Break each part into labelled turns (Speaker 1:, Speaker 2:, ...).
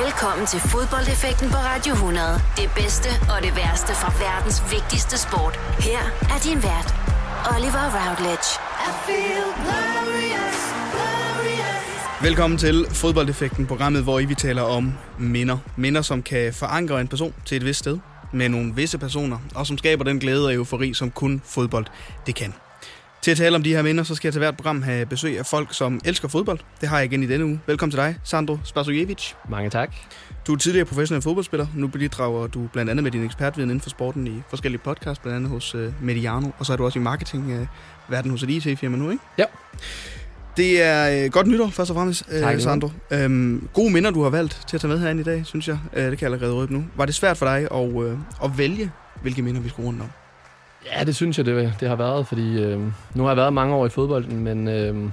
Speaker 1: Velkommen til fodboldeffekten på Radio 100. Det bedste og det værste fra verdens vigtigste sport. Her er din vært, Oliver Routledge. I feel glorious,
Speaker 2: glorious. Velkommen til Fodboldeffekten, programmet, hvor I vi taler om minder. Minder, som kan forankre en person til et vist sted med nogle visse personer, og som skaber den glæde og eufori, som kun fodbold det kan. Til at tale om de her minder, så skal jeg til hvert program have besøg af folk, som elsker fodbold. Det har jeg igen i denne uge. Velkommen til dig, Sandro Spasojevic.
Speaker 3: Mange tak.
Speaker 2: Du er tidligere professionel fodboldspiller. Nu bidrager du blandt andet med din ekspertviden inden for sporten i forskellige podcasts, blandt andet hos uh, Mediano, og så er du også i marketing uh, verden hos et IT-firma nu, ikke?
Speaker 3: Ja.
Speaker 2: Det er uh, godt nytår, først og fremmest, tak, Sandro. Um, gode minder, du har valgt til at tage med herinde i dag, synes jeg. Det kan jeg allerede røbe nu. Var det svært for dig at, at vælge, hvilke minder vi skulle rundt om?
Speaker 3: Ja, det synes jeg, det, det har været, fordi øh, nu har jeg været mange år i fodbolden, men øh,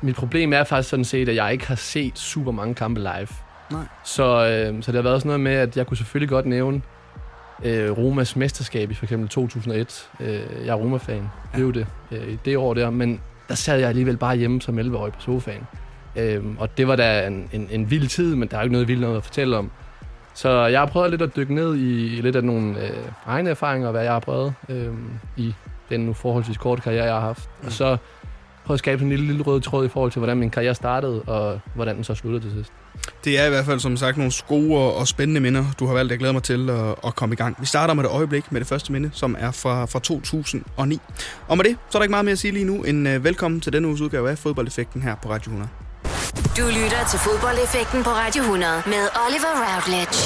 Speaker 3: mit problem er faktisk sådan set, at jeg ikke har set super mange kampe live.
Speaker 2: Nej.
Speaker 3: Så, øh, så det har været sådan noget med, at jeg kunne selvfølgelig godt nævne øh, Romas mesterskab i for eksempel 2001. Øh, jeg er Roma-fan, ja. blev det øh, i det år der, men der sad jeg alligevel bare hjemme som 11-årig på sofaen. Øh, og det var da en, en, en vild tid, men der er ikke noget vildt noget at fortælle om. Så jeg har prøvet lidt at dykke ned i, lidt af nogle øh, egne erfaringer, hvad jeg har prøvet øh, i den nu forholdsvis korte karriere, jeg har haft. Mm. Og så prøve at skabe en lille, lille rød tråd i forhold til, hvordan min karriere startede, og hvordan den så sluttede til sidst.
Speaker 2: Det er i hvert fald, som sagt, nogle gode og spændende minder, du har valgt. Jeg glæder mig til at, at komme i gang. Vi starter med det øjeblik med det første minde, som er fra, fra 2009. Og med det, så er der ikke meget mere at sige lige nu, end uh, velkommen til denne uges udgave af Fodboldeffekten her på Radio 100.
Speaker 1: Du lytter til fodboldeffekten på Radio 100 med Oliver Routledge.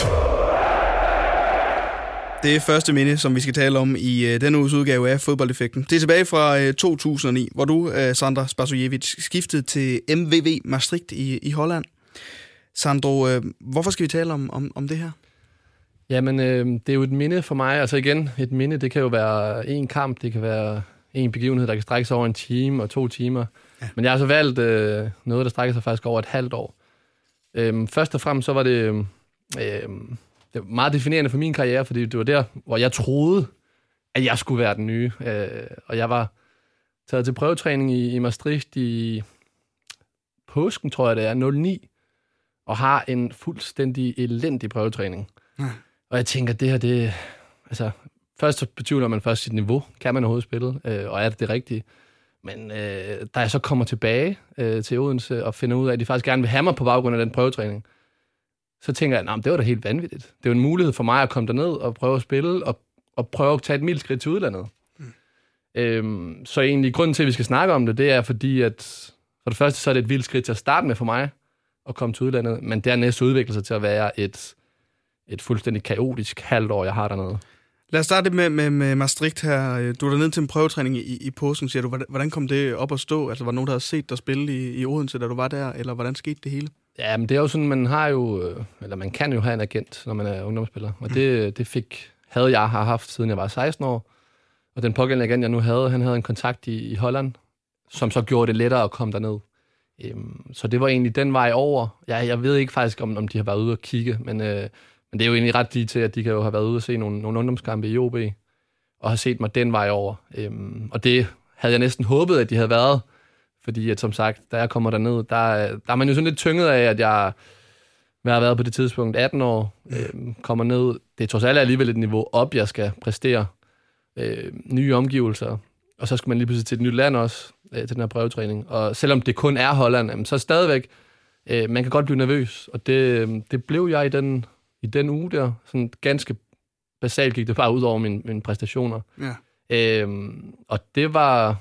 Speaker 2: Det er første minde, som vi skal tale om i uh, denne uges udgave af Fodboldeffekten. Det er tilbage fra uh, 2009, hvor du, uh, Sandra Spasojevic, skiftede til MVV Maastricht i, i Holland. Sandro, uh, hvorfor skal vi tale om, om, om det her?
Speaker 3: Jamen, øh, det er jo et minde for mig. Altså igen, et minde, det kan jo være en kamp, det kan være en begivenhed, der kan strække sig over en time og to timer. Ja. Men jeg har så valgt øh, noget, der strækker sig faktisk over et halvt år. Øhm, først og fremmest så var det, øh, det var meget definerende for min karriere, fordi det var der, hvor jeg troede, at jeg skulle være den nye. Øh, og jeg var taget til prøvetræning i, i Maastricht i påsken, tror jeg det er, 09, og har en fuldstændig elendig prøvetræning. Ja. Og jeg tænker, det her, det... Altså, først betvivler man først sit niveau. Kan man overhovedet spille? Øh, og er det det rigtige? Men øh, da jeg så kommer tilbage øh, til Odense og finder ud af, at de faktisk gerne vil have mig på baggrund af den prøvetræning, så tænker jeg, at det var da helt vanvittigt. Det var en mulighed for mig at komme derned og prøve at spille og, og prøve at tage et mildt skridt til udlandet. Mm. Øhm, så egentlig grunden til, at vi skal snakke om det, det er fordi, at for det første så er det et vildt skridt til at starte med for mig at komme til udlandet, men dernæst udvikler sig til at være et, et fuldstændig kaotisk halvt år, jeg har dernede.
Speaker 2: Lad os starte med, med, med Maastricht her. Du var ned til en prøvetræning i, i påsken, siger du. Hvordan kom det op at stå? Altså, var der nogen, der havde set dig spille i, i Odense, da du var der, eller hvordan skete det hele?
Speaker 3: Ja, men det er jo sådan, man har jo, øh, eller man kan jo have en agent, når man er ungdomsspiller. Og det, det fik, havde jeg har haft, siden jeg var 16 år. Og den pågældende agent, jeg nu havde, han havde en kontakt i, i Holland, som så gjorde det lettere at komme derned. Øhm, så det var egentlig den vej over. Jeg, jeg ved ikke faktisk, om, om de har været ude og kigge, men øh, men det er jo egentlig ret lige til, at de kan jo have været ude og se nogle, nogle ungdomskampe i OB, og har set mig den vej over. Øhm, og det havde jeg næsten håbet, at de havde været, fordi at, som sagt, da jeg kommer derned, der, der er man jo sådan lidt tynget af, at jeg har været på det tidspunkt 18 år, øhm, kommer ned. Det er trods alt alligevel et niveau op, jeg skal præstere. Øh, nye omgivelser. Og så skal man lige pludselig til et nyt land også, øh, til den her prøvetræning. Og selvom det kun er Holland, jamen, så stadigvæk, øh, man kan godt blive nervøs. Og det, øhm, det blev jeg i den i den uge der, sådan ganske basalt gik det bare ud over mine, mine præstationer.
Speaker 2: Ja.
Speaker 3: Øhm, og det var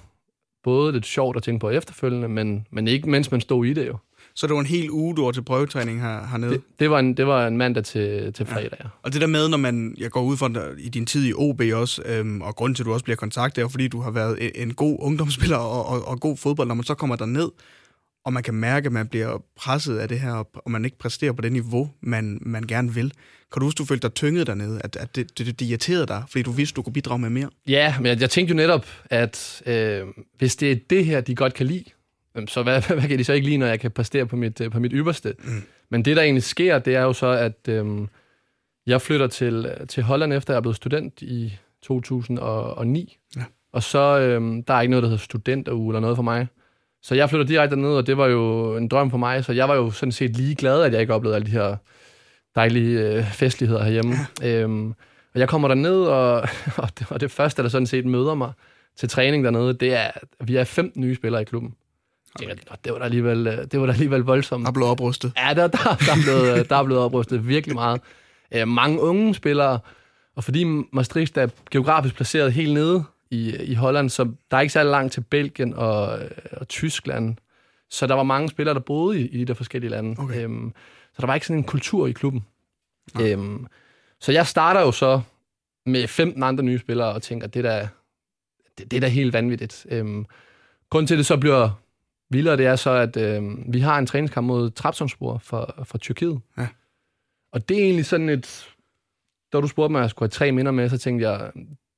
Speaker 3: både lidt sjovt at tænke på efterfølgende, men, men ikke mens man stod i det jo.
Speaker 2: Så det var en hel uge, du var til prøvetræning her, hernede?
Speaker 3: Det, det, var en, det var en mandag til, til fredag, ja.
Speaker 2: Og det der med, når man, jeg går ud fra i din tid i OB også, øhm, og grunden til, at du også bliver kontaktet, er fordi du har været en, en god ungdomsspiller og, og, og god fodbold, når man så kommer der ned og man kan mærke, at man bliver presset af det her, og man ikke præsterer på det niveau, man, man gerne vil. Kan du huske, du følte dig tynget dernede, at, at det, det, det irriterede dig, fordi du vidste, du kunne bidrage med mere?
Speaker 3: Ja, men jeg, jeg tænkte jo netop, at øh, hvis det er det her, de godt kan lide, så hvad, hvad kan de så ikke lide, når jeg kan præstere på mit, på mit ypperste? Mm. Men det, der egentlig sker, det er jo så, at øh, jeg flytter til, til Holland, efter jeg er blevet student i 2009. Ja. Og så øh, der er ikke noget, der hedder studenteruge eller noget for mig. Så jeg flytter direkte ned, og det var jo en drøm for mig, så jeg var jo sådan set lige glad, at jeg ikke oplevede alle de her dejlige øh, festligheder herhjemme. Ja. Øhm, og jeg kommer derned, og, og, det, og det første, der sådan set møder mig til træning dernede, det er, at vi er 15 nye spillere i klubben. Okay. Det var da alligevel, øh, det var da alligevel voldsomt.
Speaker 2: Der er blevet oprustet.
Speaker 3: Ja, der, der, der, er, blevet, der er blevet oprustet virkelig meget. Øh, mange unge spillere, og fordi Maastricht er geografisk placeret helt nede i, i Holland, så der er ikke særlig langt til Belgien og, og Tyskland. Så der var mange spillere, der boede i, i de der forskellige lande. Okay. Øhm, så der var ikke sådan en kultur i klubben. Ja. Øhm, så jeg starter jo så med 15 andre nye spillere og tænker, det der, det, det er da helt vanvittigt. Øhm, grunden til, det så bliver vildere, det er så, at øhm, vi har en træningskamp mod Trabzonspor fra, fra Tyrkiet. Ja. Og det er egentlig sådan et... Da du spurgte mig, at jeg skulle have tre minder med, så tænkte jeg,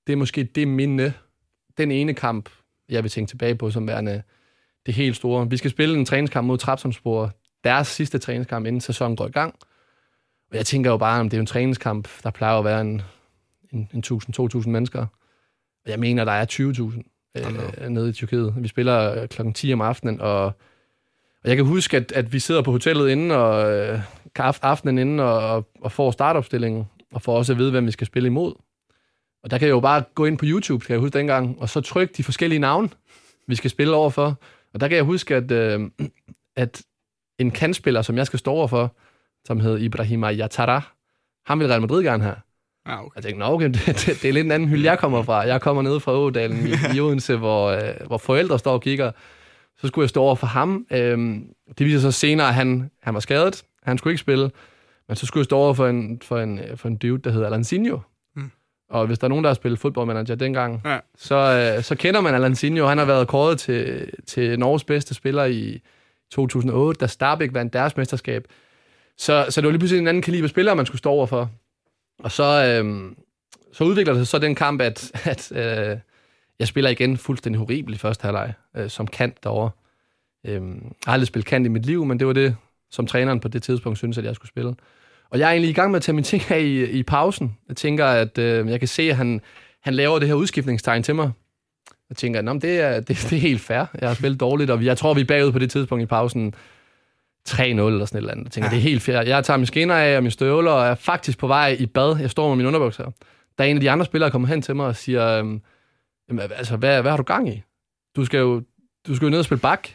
Speaker 3: det er måske det minde, den ene kamp, jeg vil tænke tilbage på som værende det helt store. Vi skal spille en træningskamp mod Trabzonspor, deres sidste træningskamp, inden sæsonen går i gang. Og jeg tænker jo bare, om det er en træningskamp, der plejer at være en, en, en 1000-2000 mennesker. Og jeg mener, der er 20.000 øh, nede i Tyrkiet. Vi spiller øh, klokken 10 om aftenen, og, og jeg kan huske, at, at vi sidder på hotellet inden, og øh, aftenen inden, og, og får startopstillingen, og får også at vide, hvem vi skal spille imod. Og der kan jeg jo bare gå ind på YouTube, skal jeg huske dengang, og så trykke de forskellige navne, vi skal spille overfor. Og der kan jeg huske, at, øh, at en kandspiller, som jeg skal stå overfor, som hed Ibrahima Yatara, han vil Real Madrid gerne have. Ja, okay. Jeg tænkte, okay, det, det, det, er lidt en anden hylde, jeg kommer fra. Jeg kommer ned fra Ådalen i, i Odense, hvor, øh, hvor forældre står og kigger. Så skulle jeg stå over for ham. Øhm, det viser sig senere, at han, han var skadet. Han skulle ikke spille. Men så skulle jeg stå over for en, for en, for en dude, der hedder Alanzinho. Og hvis der er nogen, der har spillet fodboldmanager dengang, ja. så, øh, så kender man Alanzinho. Han har været kåret til, til Norges bedste spiller i 2008, da Starbæk vandt deres mesterskab. Så, så det var lige pludselig en anden kaliber spiller, man skulle stå over for. Og så, øhm, så udvikler det sig så den kamp, at, at øh, jeg spiller igen fuldstændig horribelt i første halvleg, øh, som kant derovre. Øhm, jeg har aldrig spillet kant i mit liv, men det var det, som træneren på det tidspunkt syntes, at jeg skulle spille. Og jeg er egentlig i gang med at tage mine ting af i, i pausen. Jeg tænker, at øh, jeg kan se, at han, han laver det her udskiftningstegn til mig. Jeg tænker, at det, er, det, det er helt fair. Jeg har spillet dårligt, og jeg tror, vi er bagud på det tidspunkt i pausen 3-0 eller sådan et eller andet. Jeg tænker, ja. det er helt fair. Jeg tager mine skinner af og mine støvler, og er faktisk på vej i bad. Jeg står med mine underbukser. Der er en af de andre spillere, der kommer hen til mig og siger, øhm, altså, hvad, hvad har du gang i? Du skal jo, du skal jo ned og spille bak.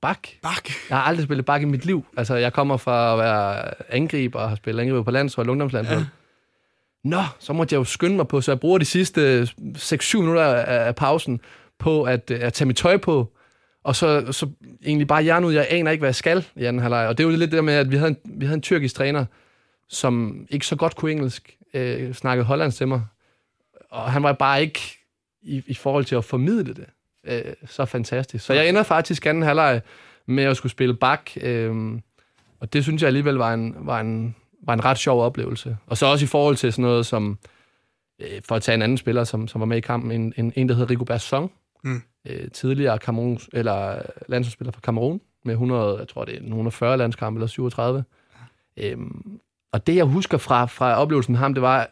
Speaker 3: Bak?
Speaker 2: Bak?
Speaker 3: Jeg har aldrig spillet bak i mit liv. Altså, jeg kommer fra at være angriber og har spillet angriber på landshold, ungdomslandshold. Ja. Nå, så måtte jeg jo skynde mig på, så jeg bruger de sidste 6-7 minutter af pausen på at, at tage mit tøj på, og så, så egentlig bare hjernen ud, jeg aner ikke, hvad jeg skal i anden halvleg. Og det er jo lidt det der med, at vi havde en, vi havde en tyrkisk træner, som ikke så godt kunne engelsk, øh, snakkede hollandsk til mig. Og han var bare ikke i, i forhold til at formidle det øh, så fantastisk. Så jeg ender faktisk anden halvleg med at skulle spille bak, øh, og det synes jeg alligevel var en, var en, var en ret sjov oplevelse. Og så også i forhold til sådan noget som, øh, for at tage en anden spiller, som, som var med i kampen, en, en, en der hedder Rigobert Song, mm. øh, tidligere Cameroon, eller landsholdsspiller fra Cameroon, med 100, jeg tror det er 140 landskampe, eller 37. Ja. Øhm, og det, jeg husker fra, fra oplevelsen med ham, det var,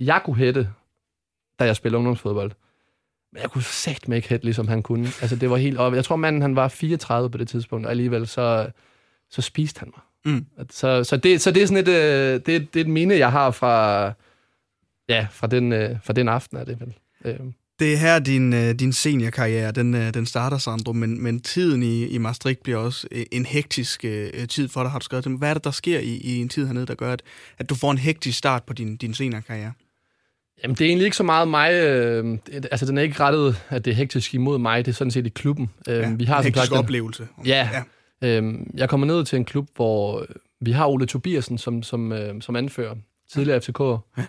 Speaker 3: jeg kunne hætte, da jeg spillede ungdomsfodbold. Men jeg kunne sagt med ikke hætte, ligesom han kunne. Altså, det var helt op. Jeg tror, manden han var 34 på det tidspunkt, og alligevel så, så spiste han mig. Mm. Så, så, det, så det er sådan et, øh, det, det er et minde, jeg har fra, ja, fra, den, øh, fra den aften, er det vel. Øhm.
Speaker 2: Det er her, din, øh, din seniorkarriere, den, øh, den starter, Sandro, men, men tiden i, i Maastricht bliver også øh, en hektisk tid for dig, har du skrevet Hvad er det, der sker i, i en tid hernede, der gør, at, at du får en hektisk start på din, din seniorkarriere?
Speaker 3: Jamen, det er egentlig ikke så meget mig. Øh, altså, den er ikke rettet, at det er hektisk imod mig. Det er sådan set i klubben.
Speaker 2: Øh, ja, vi har en hektisk oplevelse.
Speaker 3: Ja. ja. Øh, jeg kommer ned til en klub, hvor vi har Ole Tobiasen som, som, øh, som anfører. Tidligere FCK. Ja.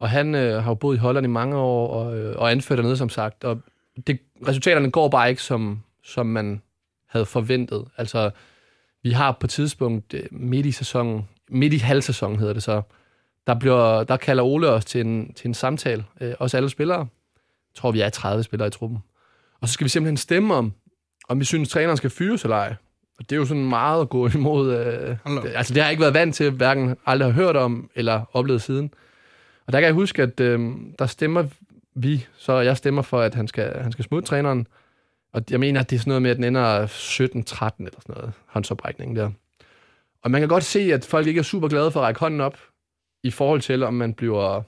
Speaker 3: Og han øh, har jo boet i Holland i mange år og, øh, og anført dernede, som sagt. Og det, resultaterne går bare ikke, som, som man havde forventet. Altså, vi har på tidspunkt øh, midt i sæsonen, midt i halvsæsonen hedder det så, der, bliver, der kalder Ole os til en, til en samtale, øh, også alle spillere. Jeg tror, vi er 30 spillere i truppen. Og så skal vi simpelthen stemme om, om vi synes, træneren skal fyres eller ej. Og det er jo sådan meget at gå imod. Øh, det, altså, det har jeg ikke været vant til, hverken aldrig har hørt om eller oplevet siden. Og der kan jeg huske, at øh, der stemmer vi, så jeg stemmer for, at han skal, han skal smutte træneren. Og jeg mener, at det er sådan noget med, at den ender 17-13 eller sådan noget, håndsoprækningen der. Og man kan godt se, at folk ikke er super glade for at række hånden op, i forhold til, om man bliver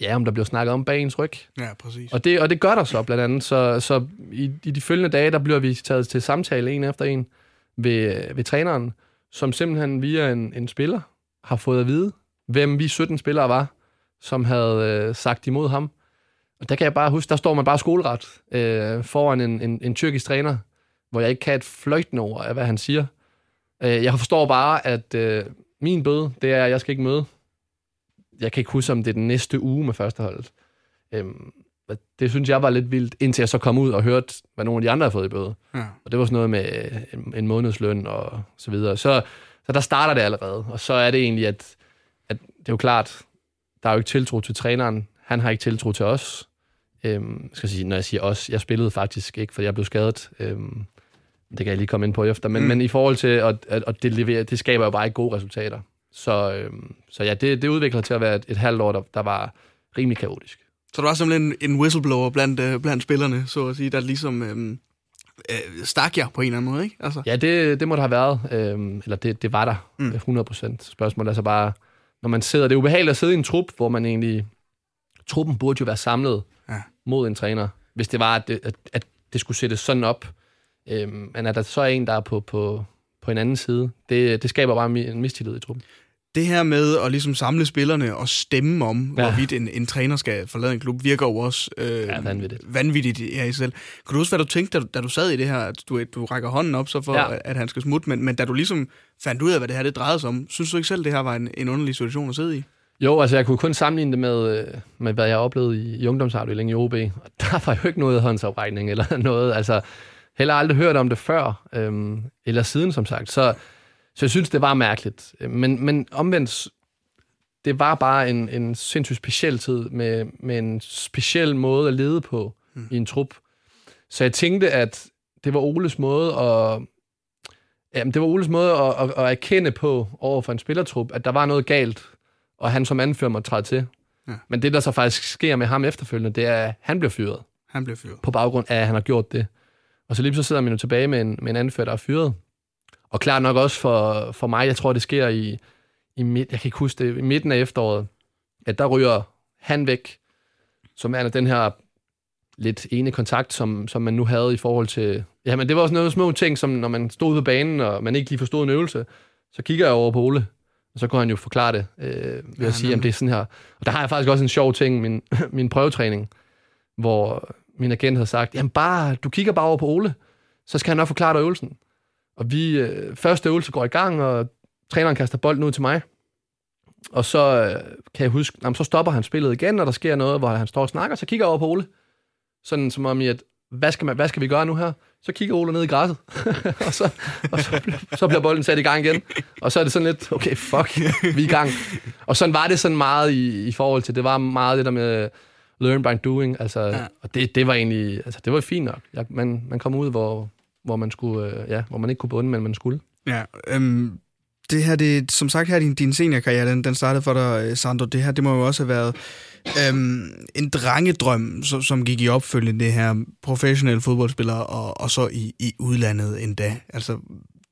Speaker 3: ja, om der bliver snakket om bag ens ryg.
Speaker 2: Ja, præcis.
Speaker 3: Og det, og det gør der så blandt andet. Så, så i, i de følgende dage, der bliver vi taget til samtale en efter en ved, ved træneren, som simpelthen via en, en spiller har fået at vide, hvem vi 17 spillere var, som havde øh, sagt imod ham. Og der kan jeg bare huske, der står man bare skoleret øh, foran en, en, en tyrkisk træner, hvor jeg ikke kan et fløjtende ord af, hvad han siger. Øh, jeg forstår bare, at øh, min bøde, det er, at jeg skal ikke møde jeg kan ikke huske, om det er den næste uge med førsteholdet. Øhm, det synes jeg var lidt vildt, indtil jeg så kom ud og hørte, hvad nogle af de andre har fået i bøde. Ja. Og det var sådan noget med en, en månedsløn og så videre. Så, så der starter det allerede. Og så er det egentlig, at, at det er jo klart, der er jo ikke tiltro til træneren. Han har ikke tiltro til os. Øhm, skal jeg sige, når jeg siger os, jeg spillede faktisk ikke, fordi jeg blev skadet. Øhm, det kan jeg lige komme ind på efter. Men, mm. men i forhold til at, at, at det levere, det skaber jo bare ikke gode resultater. Så, øhm, så ja, det, det udvikler til at være et, et halvt år, der, der var rimelig kaotisk.
Speaker 2: Så der var simpelthen en, en whistleblower blandt, øh, blandt spillerne, så at sige, der ligesom øhm, øh, stak jer på en eller anden måde, ikke? Altså.
Speaker 3: Ja, det, det må der have været. Øhm, eller det, det var der, mm. 100%. Spørgsmålet er så bare, når man sidder, det er ubehageligt at sidde i en trup, hvor man egentlig, truppen burde jo være samlet ja. mod en træner, hvis det var, at det, at, at det skulle sættes sådan op. Øhm, men at der så er en, der er på, på, på en anden side, det, det skaber bare en mistillid i truppen
Speaker 2: det her med at ligesom samle spillerne og stemme om, ja. hvorvidt en, en træner skal forlade en klub, virker jo også øh, ja, vanvittigt. vanvittigt i, i selv. Kan du huske, hvad du tænkte, da, da du sad i det her, at du, du rækker hånden op så for, ja. at, at han skal smutte, men, men da du ligesom fandt ud af, hvad det her det drejede sig om, synes du ikke selv, det her var en, en underlig situation at sidde i?
Speaker 3: Jo, altså jeg kunne kun sammenligne det med, øh, med hvad jeg oplevede i, i ungdomsafdelingen i OB. Og der var jo ikke noget håndsoprækning eller noget. Altså, heller aldrig hørt om det før, øhm, eller siden som sagt. Så så jeg synes, det var mærkeligt. Men, men omvendt, det var bare en, en sindssygt speciel tid med, med en speciel måde at lede på mm. i en trup. Så jeg tænkte, at det var Oles måde at, jamen, det var Oles måde at, at, at erkende på over for en spillertrup, at der var noget galt, og han som anfører måtte træde til. Ja. Men det, der så faktisk sker med ham efterfølgende, det er, at han bliver fyret.
Speaker 2: Han bliver fyret.
Speaker 3: På baggrund af, at han har gjort det. Og så lige så sidder man jo tilbage med en, med en anfører, der er fyret. Og klart nok også for, for mig, jeg tror, det sker i, i midt, jeg kan ikke huske det, i midten af efteråret, at der ryger han væk, som er den her lidt ene kontakt, som, som man nu havde i forhold til... Ja, men det var også noget små ting, som når man stod på banen, og man ikke lige forstod en øvelse, så kigger jeg over på Ole, og så kunne han jo forklare det øh, ved ja, at sige, at det er sådan her. Og der har jeg faktisk også en sjov ting, min, min prøvetræning, hvor min agent havde sagt, jamen bare, du kigger bare over på Ole, så skal han nok forklare dig øvelsen. Og vi, øh, første øvelse går i gang, og træneren kaster bolden ud til mig. Og så øh, kan jeg huske, jamen, så stopper han spillet igen, og der sker noget, hvor han står og snakker, så kigger jeg over på Ole. Sådan som om, at hvad skal, man, hvad skal vi gøre nu her? Så kigger Ole ned i græsset, og, så, og så, så bliver bolden sat i gang igen. Og så er det sådan lidt, okay, fuck, vi er i gang. Og sådan var det sådan meget i, i forhold til, det var meget det der med learn by doing, altså, ja. og det, det var egentlig, altså det var fint nok. Jeg, man, man kom ud, hvor, hvor man, skulle, øh, ja, hvor man ikke kunne bunde, men man skulle.
Speaker 2: Ja, øhm, det her, det, som sagt her, din, din seniorkarriere, den, den startede for dig, øh, Sandro. Det her, det må jo også have været øhm, en drengedrøm, som, som gik i opfølgende det her professionelle fodboldspiller, og, og så i, i udlandet endda. Altså,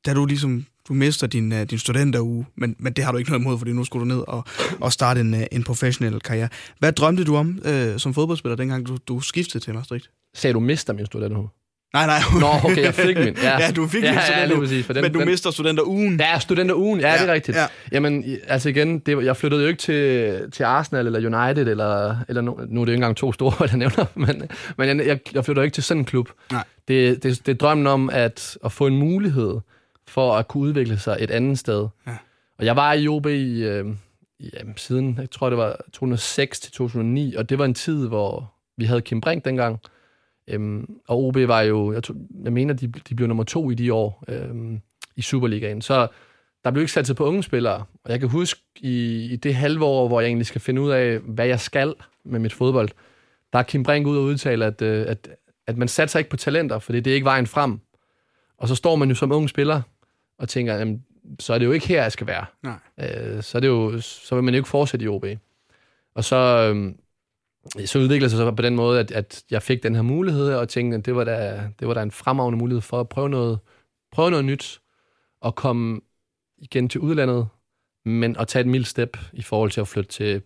Speaker 2: da du ligesom du mister din, uh, din studenteruge, men, men det har du ikke noget imod, fordi nu skulle du ned og, og starte en, uh, en professionel karriere. Hvad drømte du om uh, som fodboldspiller, dengang du, du skiftede til Maastricht?
Speaker 3: Sagde du mister min studenteruge?
Speaker 2: Nej, nej.
Speaker 3: Nå, okay, jeg fik min. Ja,
Speaker 2: ja du fik ja, min studenter, ja, præcis, for den, men du den, mister studenterugen.
Speaker 3: Ja, studenterugen, ja, ja, det er rigtigt. Ja. Jamen, altså igen, det, jeg flyttede jo ikke til, til Arsenal eller United, eller, eller nu, nu er det jo ikke engang to store, jeg nævner, men, men jeg, jeg flytter ikke til sådan en klub. Nej. Det, det, det er drømmen om at, at få en mulighed for at kunne udvikle sig et andet sted. Ja. Og jeg var i OB i, øh, jamen, siden, jeg tror det var 2006 til 2009, og det var en tid, hvor vi havde Kim Brink dengang, Øhm, og OB var jo, jeg, tror, jeg mener, de, de blev nummer to i de år øhm, i Superligaen. Så der blev ikke sat på unge spillere. Og jeg kan huske, i, i det halve år, hvor jeg egentlig skal finde ud af, hvad jeg skal med mit fodbold, der er Kim Brink ud og udtale, at, øh, at, at man satser ikke på talenter, fordi det er ikke vejen frem. Og så står man jo som ung spiller og tænker, jamen, så er det jo ikke her, jeg skal være. Nej. Øh, så, er det jo, så vil man jo ikke fortsætte i OB. Og så, øh, så udviklede det sig så på den måde, at, at jeg fik den her mulighed, og tænkte, at det var da, det var da en fremragende mulighed for at prøve noget, prøve noget nyt, og komme igen til udlandet, men at tage et mildt step i forhold til at flytte til,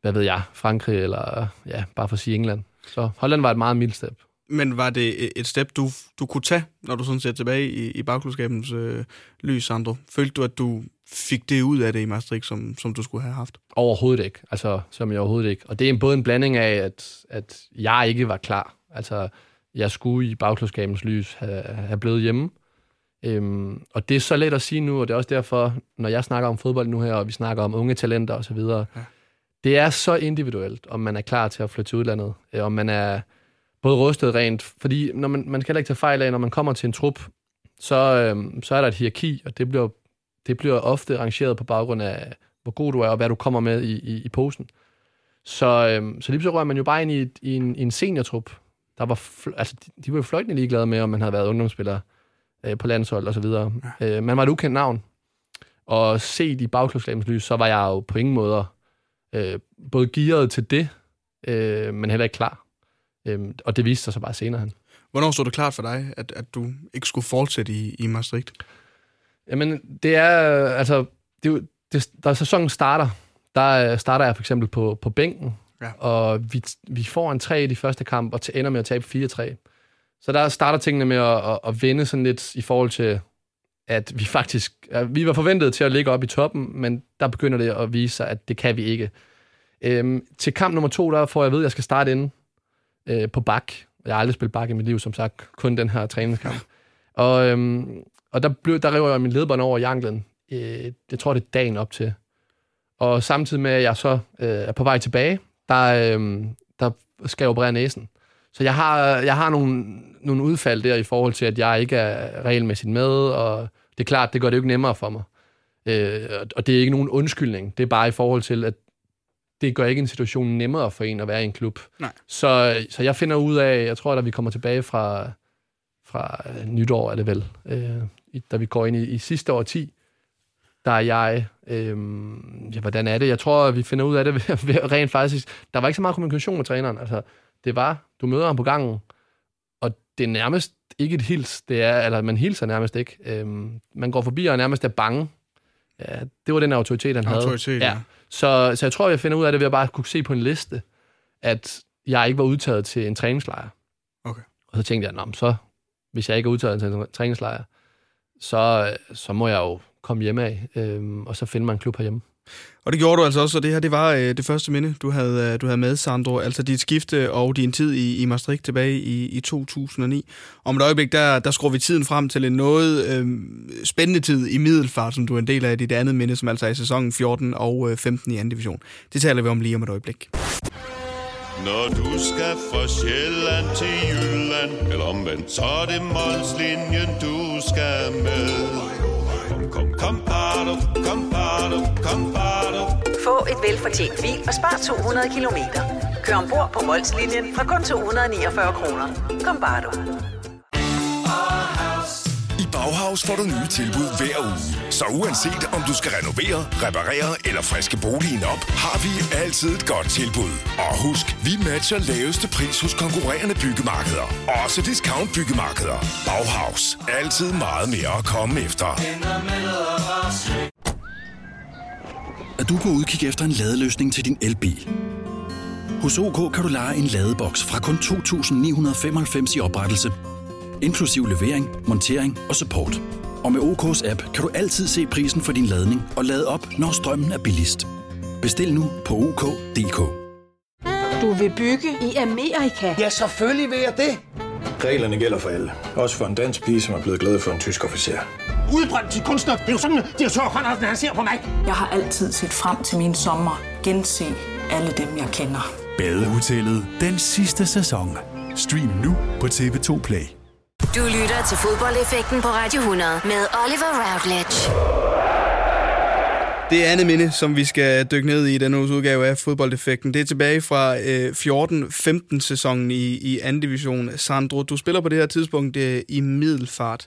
Speaker 3: hvad ved jeg, Frankrig eller ja, bare for at sige England. Så Holland var et meget mildt step.
Speaker 2: Men var det et step, du, du kunne tage, når du sådan ser tilbage i, i bagklodskabens øh, lys, Sandro? Følte du, at du fik det ud af det i Maastricht, som, som du skulle have haft?
Speaker 3: Overhovedet ikke. Altså, som jeg overhovedet ikke. Og det er både en blanding af, at, at jeg ikke var klar. Altså, jeg skulle i bagklodskabens lys have, have blevet hjemme. Øhm, og det er så let at sige nu, og det er også derfor, når jeg snakker om fodbold nu her, og vi snakker om unge talenter osv., ja. det er så individuelt, om man er klar til at flytte til udlandet, øh, om man er både rustet rent, fordi når man, man skal heller ikke tage fejl af, når man kommer til en trup, så, øhm, så er der et hierarki, og det bliver, det bliver ofte rangeret på baggrund af, hvor god du er, og hvad du kommer med i, i, i posen. Så, øhm, så lige så rører man jo bare ind i, i, en, i en seniortrup. Der var, altså, de, de var jo fløjtende ligeglade med, om man havde været ungdomsspiller øh, på landshold og så videre. Ja. Øh, man var et ukendt navn. Og set i bagklubskabens lys, så var jeg jo på ingen måde øh, både gearet til det, øh, men heller ikke klar. Øh, og det viste sig så bare senere hen.
Speaker 2: Hvornår stod det klart for dig, at, at du ikke skulle fortsætte i, i Maastricht?
Speaker 3: Jamen, det er, altså, det, det, da sæsonen starter, der øh, starter jeg for eksempel på, på bænken, ja. og vi, vi får en 3 i de første kamp, og ender med at tabe 4-3. Så der starter tingene med at, at, at vende sådan lidt i forhold til, at vi faktisk, at vi var forventet til at ligge op i toppen, men der begynder det at vise sig, at det kan vi ikke. Øhm, til kamp nummer to, der får jeg ved, at jeg skal starte inde øh, på bak. Jeg har aldrig spillet bak i mit liv, som sagt, kun den her træningskamp. Og, øhm, og der, blev, der rev jeg min ledbånd over i anklen. Øh, jeg tror, det er dagen op til. Og samtidig med, at jeg så øh, er på vej tilbage, der, øh, der skal jeg operere næsen. Så jeg har, jeg har nogle, nogle udfald der i forhold til, at jeg ikke er regelmæssigt med, og det er klart, det gør det jo ikke nemmere for mig. Øh, og det er ikke nogen undskyldning. Det er bare i forhold til, at det gør ikke en situation nemmere for en at være i en klub.
Speaker 2: Nej.
Speaker 3: Så, så jeg finder ud af, jeg tror, at vi kommer tilbage fra, fra nytår, er det vel, øh, da vi går ind i, i sidste år 10, der er jeg, øh, ja, hvordan er det? Jeg tror, at vi finder ud af det ved, ved, rent faktisk. Der var ikke så meget kommunikation med træneren. Altså, det var, du møder ham på gangen, og det er nærmest ikke et hils, det er, eller man hilser nærmest ikke. Øhm, man går forbi og nærmest er bange. Ja, det var den autoritet, han
Speaker 2: autoritet,
Speaker 3: havde.
Speaker 2: Ja. ja.
Speaker 3: Så, så jeg tror, jeg finder ud af det ved at bare kunne se på en liste, at jeg ikke var udtaget til en træningslejr.
Speaker 2: Okay.
Speaker 3: Og så tænkte jeg, så hvis jeg ikke er udtaget til en træningslejr, så, så må jeg jo komme hjem af, øhm, og så finde mig en klub herhjemme.
Speaker 2: Og det gjorde du altså også, og det her det var øh, det første minde, du havde, øh, du havde med, Sandro. Altså dit skifte og din tid i, i Maastricht tilbage i, i 2009. Om et øjeblik, der, der skruer vi tiden frem til en noget øh, spændende tid i middelfart, som du er en del af dit andet minde, som altså er i sæsonen 14 og øh, 15 i anden division. Det taler vi om lige om et øjeblik.
Speaker 4: Når du skal fra Sjælland til Jylland, eller omvendt, så er det Molslinjen, du skal med. Kom, kom, kom, kom, kom, kom, kom, bado.
Speaker 1: Få et velfortjent bil og spar 200 kilometer. Kør ombord på Molslinjen fra kun 249 kroner. Kom, bare du.
Speaker 5: I Bauhaus får du nye tilbud hver uge. Så uanset om du skal renovere, reparere eller friske boligen op, har vi altid et godt tilbud. Og husk, vi matcher laveste pris hos konkurrerende byggemarkeder. Også discount byggemarkeder. Bauhaus. Altid meget mere at komme efter.
Speaker 6: Du på udkig efter en ladeløsning til din elbil? Hos OK kan du lege en ladeboks fra kun 2.995 i oprettelse, inklusiv levering, montering og support. Og med OK's app kan du altid se prisen for din ladning og lade op, når strømmen er billigst. Bestil nu på OK.dk.
Speaker 7: Du vil bygge i Amerika?
Speaker 8: Ja, selvfølgelig vil jeg det.
Speaker 9: Reglerne gælder for alle. Også for en dansk pige, som er blevet glad for en tysk officer.
Speaker 8: Udbrændt til kunstner. Det er jo sådan, at direktør Conradsen, han ser på mig.
Speaker 10: Jeg har altid set frem til min sommer. Gense alle dem, jeg kender.
Speaker 11: Badehotellet. Den sidste sæson. Stream nu på TV2 Play.
Speaker 1: Du lytter til fodboldeffekten på Radio 100 med Oliver Routledge.
Speaker 2: Det andet minde, som vi skal dykke ned i denne uges udgave af fodboldeffekten, det er tilbage fra øh, 14-15 sæsonen i, i anden division. Sandro, du spiller på det her tidspunkt øh, i middelfart,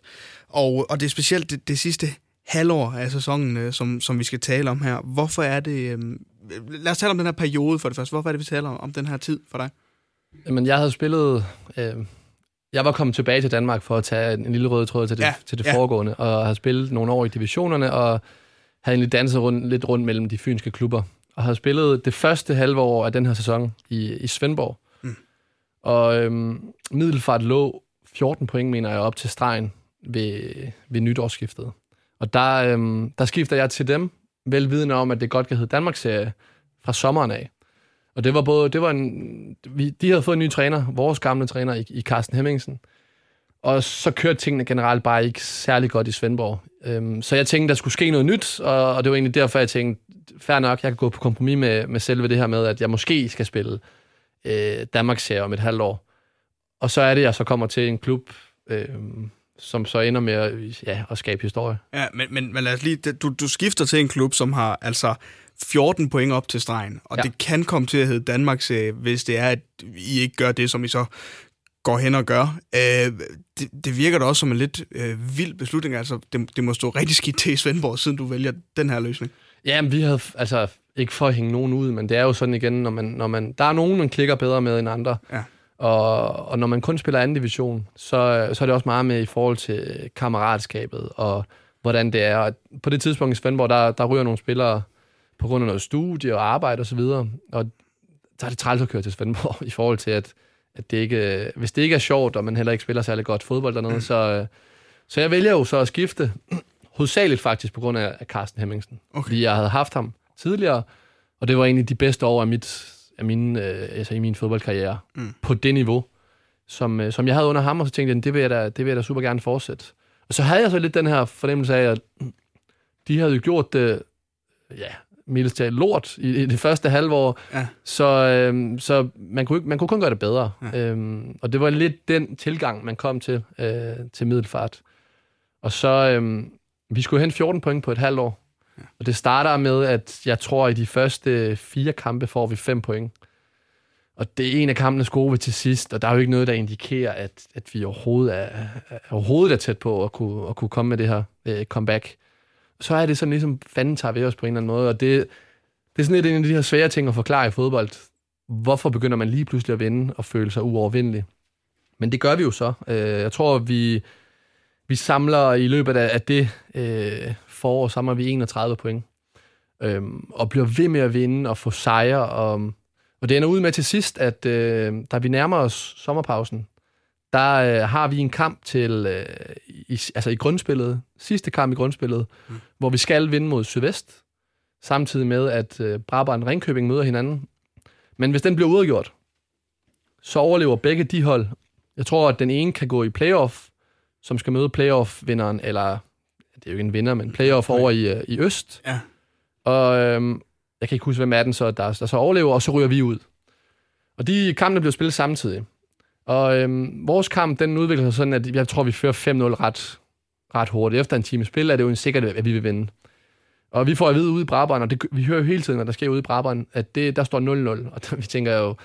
Speaker 2: og, og det er specielt det, det sidste halvår af sæsonen, øh, som, som vi skal tale om her. Hvorfor er det... Øh, lad os tale om den her periode for det første. Hvorfor er det, vi taler om, om den her tid for dig?
Speaker 3: Jamen, jeg havde spillet... Øh jeg var kommet tilbage til Danmark for at tage en, lille rød tråd til det,
Speaker 2: Ja,
Speaker 3: til det
Speaker 2: ja.
Speaker 3: foregående, og har spillet nogle år i divisionerne, og havde egentlig danset rundt, lidt rundt mellem de fynske klubber. Og har spillet det første halve år af den her sæson i, i Svendborg.
Speaker 2: Mm.
Speaker 3: Og øhm, Middelfart lå 14 point, mener jeg, op til stregen ved, ved nytårsskiftet. Og der, øhm, der skifter jeg til dem, velvidende om, at det godt kan hedde Danmarksserie fra sommeren af. Og det var både, det var en, vi, de havde fået en ny træner, vores gamle træner i, i Carsten Hemmingsen. Og så kørte tingene generelt bare ikke særlig godt i Svendborg. Øhm, så jeg tænkte, der skulle ske noget nyt, og, og det var egentlig derfor, jeg tænkte, fair nok, jeg kan gå på kompromis med, med selve det her med, at jeg måske skal spille øh, Danmarks serie om et halvt år. Og så er det, jeg så kommer til en klub, øh, som så ender med at, ja, at skabe historie.
Speaker 2: Ja, men, men, men lad os lige, du, du skifter til en klub, som har altså 14 point op til stregen, og
Speaker 3: Ja.
Speaker 2: det kan komme til at hedde Danmarks, øh, hvis det er, at I ikke gør det, som I så går hen og gør. Øh, det, det virker da også som en lidt øh, vild beslutning. Altså, det, det må stå rigtig skidt til i Svendborg, siden du vælger den her løsning.
Speaker 3: Ja, men vi havde, altså, ikke for at hænge nogen ud, men det er jo sådan igen, når man, når man, der er nogen, man klikker bedre med end andre.
Speaker 2: Ja.
Speaker 3: Og, og når man kun spiller anden division, så, så er det også meget med i forhold til kammeratskabet og hvordan det er. Og på det tidspunkt i Svendborg, der, der ryger nogle spillere på grund af noget studie og arbejde osv., og, så videre. og der er det træls at køre til Svendborg i forhold til, at, at det ikke, hvis det ikke er sjovt, og man heller ikke spiller særlig godt fodbold dernede, mm. så, så jeg vælger jo så at skifte, hovedsageligt faktisk på grund af, Carsten Hemmingsen.
Speaker 2: Okay.
Speaker 3: Fordi jeg havde haft ham tidligere, og det var egentlig de bedste år af, mit, af min, øh, altså i min fodboldkarriere
Speaker 2: Mm.
Speaker 3: på det niveau, som, øh, som jeg havde under ham, og så tænkte jeg, det vil jeg da, det vil jeg da super gerne fortsætte. Og så havde jeg så lidt den her fornemmelse af, at de havde jo gjort det, ja, mildest talt lort i, i det første halve år,
Speaker 2: Ja.
Speaker 3: så, øhm, så man, kunne, man kunne kun gøre det bedre. Ja. Øhm, og det var lidt den tilgang, man kom til, øh, til middelfart. Og så, øhm, vi skulle hente 14 point på et halvt år. Ja. Og det starter med, at jeg tror, i de første fire kampe får vi 5 point. Og det er en af kampene gode ved til sidst, og der er jo ikke noget, der indikerer, at, at vi overhovedet er, er, overhovedet er tæt på at kunne, at kunne komme med det her øh, comeback. Så er det sådan ligesom, fanden tager ved os på en eller anden måde, og det, det er sådan lidt en af de her svære ting at forklare i fodbold. Hvorfor begynder man lige pludselig at vinde og føle sig uovervindelig? Men det gør vi jo så. Øh, Jeg tror, vi, vi samler i løbet af af det øh, forår, samler vi 31 point. Øhm, og bliver ved med at vinde og få sejre. Og, og det ender ud med til sidst, at øh, da vi nærmer os sommerpausen, der øh, har vi en kamp til øh, i, altså i grundspillet, sidste kamp i grundspillet, mm. hvor vi skal vinde mod Sydvest, samtidig med, at øh, Brabrand og Ringkøbing møder hinanden. Men hvis den bliver udgjort, så overlever begge de hold. Jeg tror, at den ene kan gå i playoff, som skal møde playoff-vinderen, eller det er jo ikke en vinder, men playoff over i, øh, i Øst.
Speaker 2: Ja.
Speaker 3: Og øhm, jeg kan ikke huske, hvem er den så, der, der så overlever, og så ryger vi ud. Og de kampene bliver spillet samtidig. Og øhm, vores kamp, den udvikler sig sådan, at jeg tror, vi fører 5-0 ret, ret hurtigt. Efter en time spil er det jo en sikkert, at vi vil vinde. Og vi får at vide ude i Brabrand, og det, vi hører jo hele tiden, når der sker ude i Brabrand, at det, der står 0-0. Og vi tænker jo,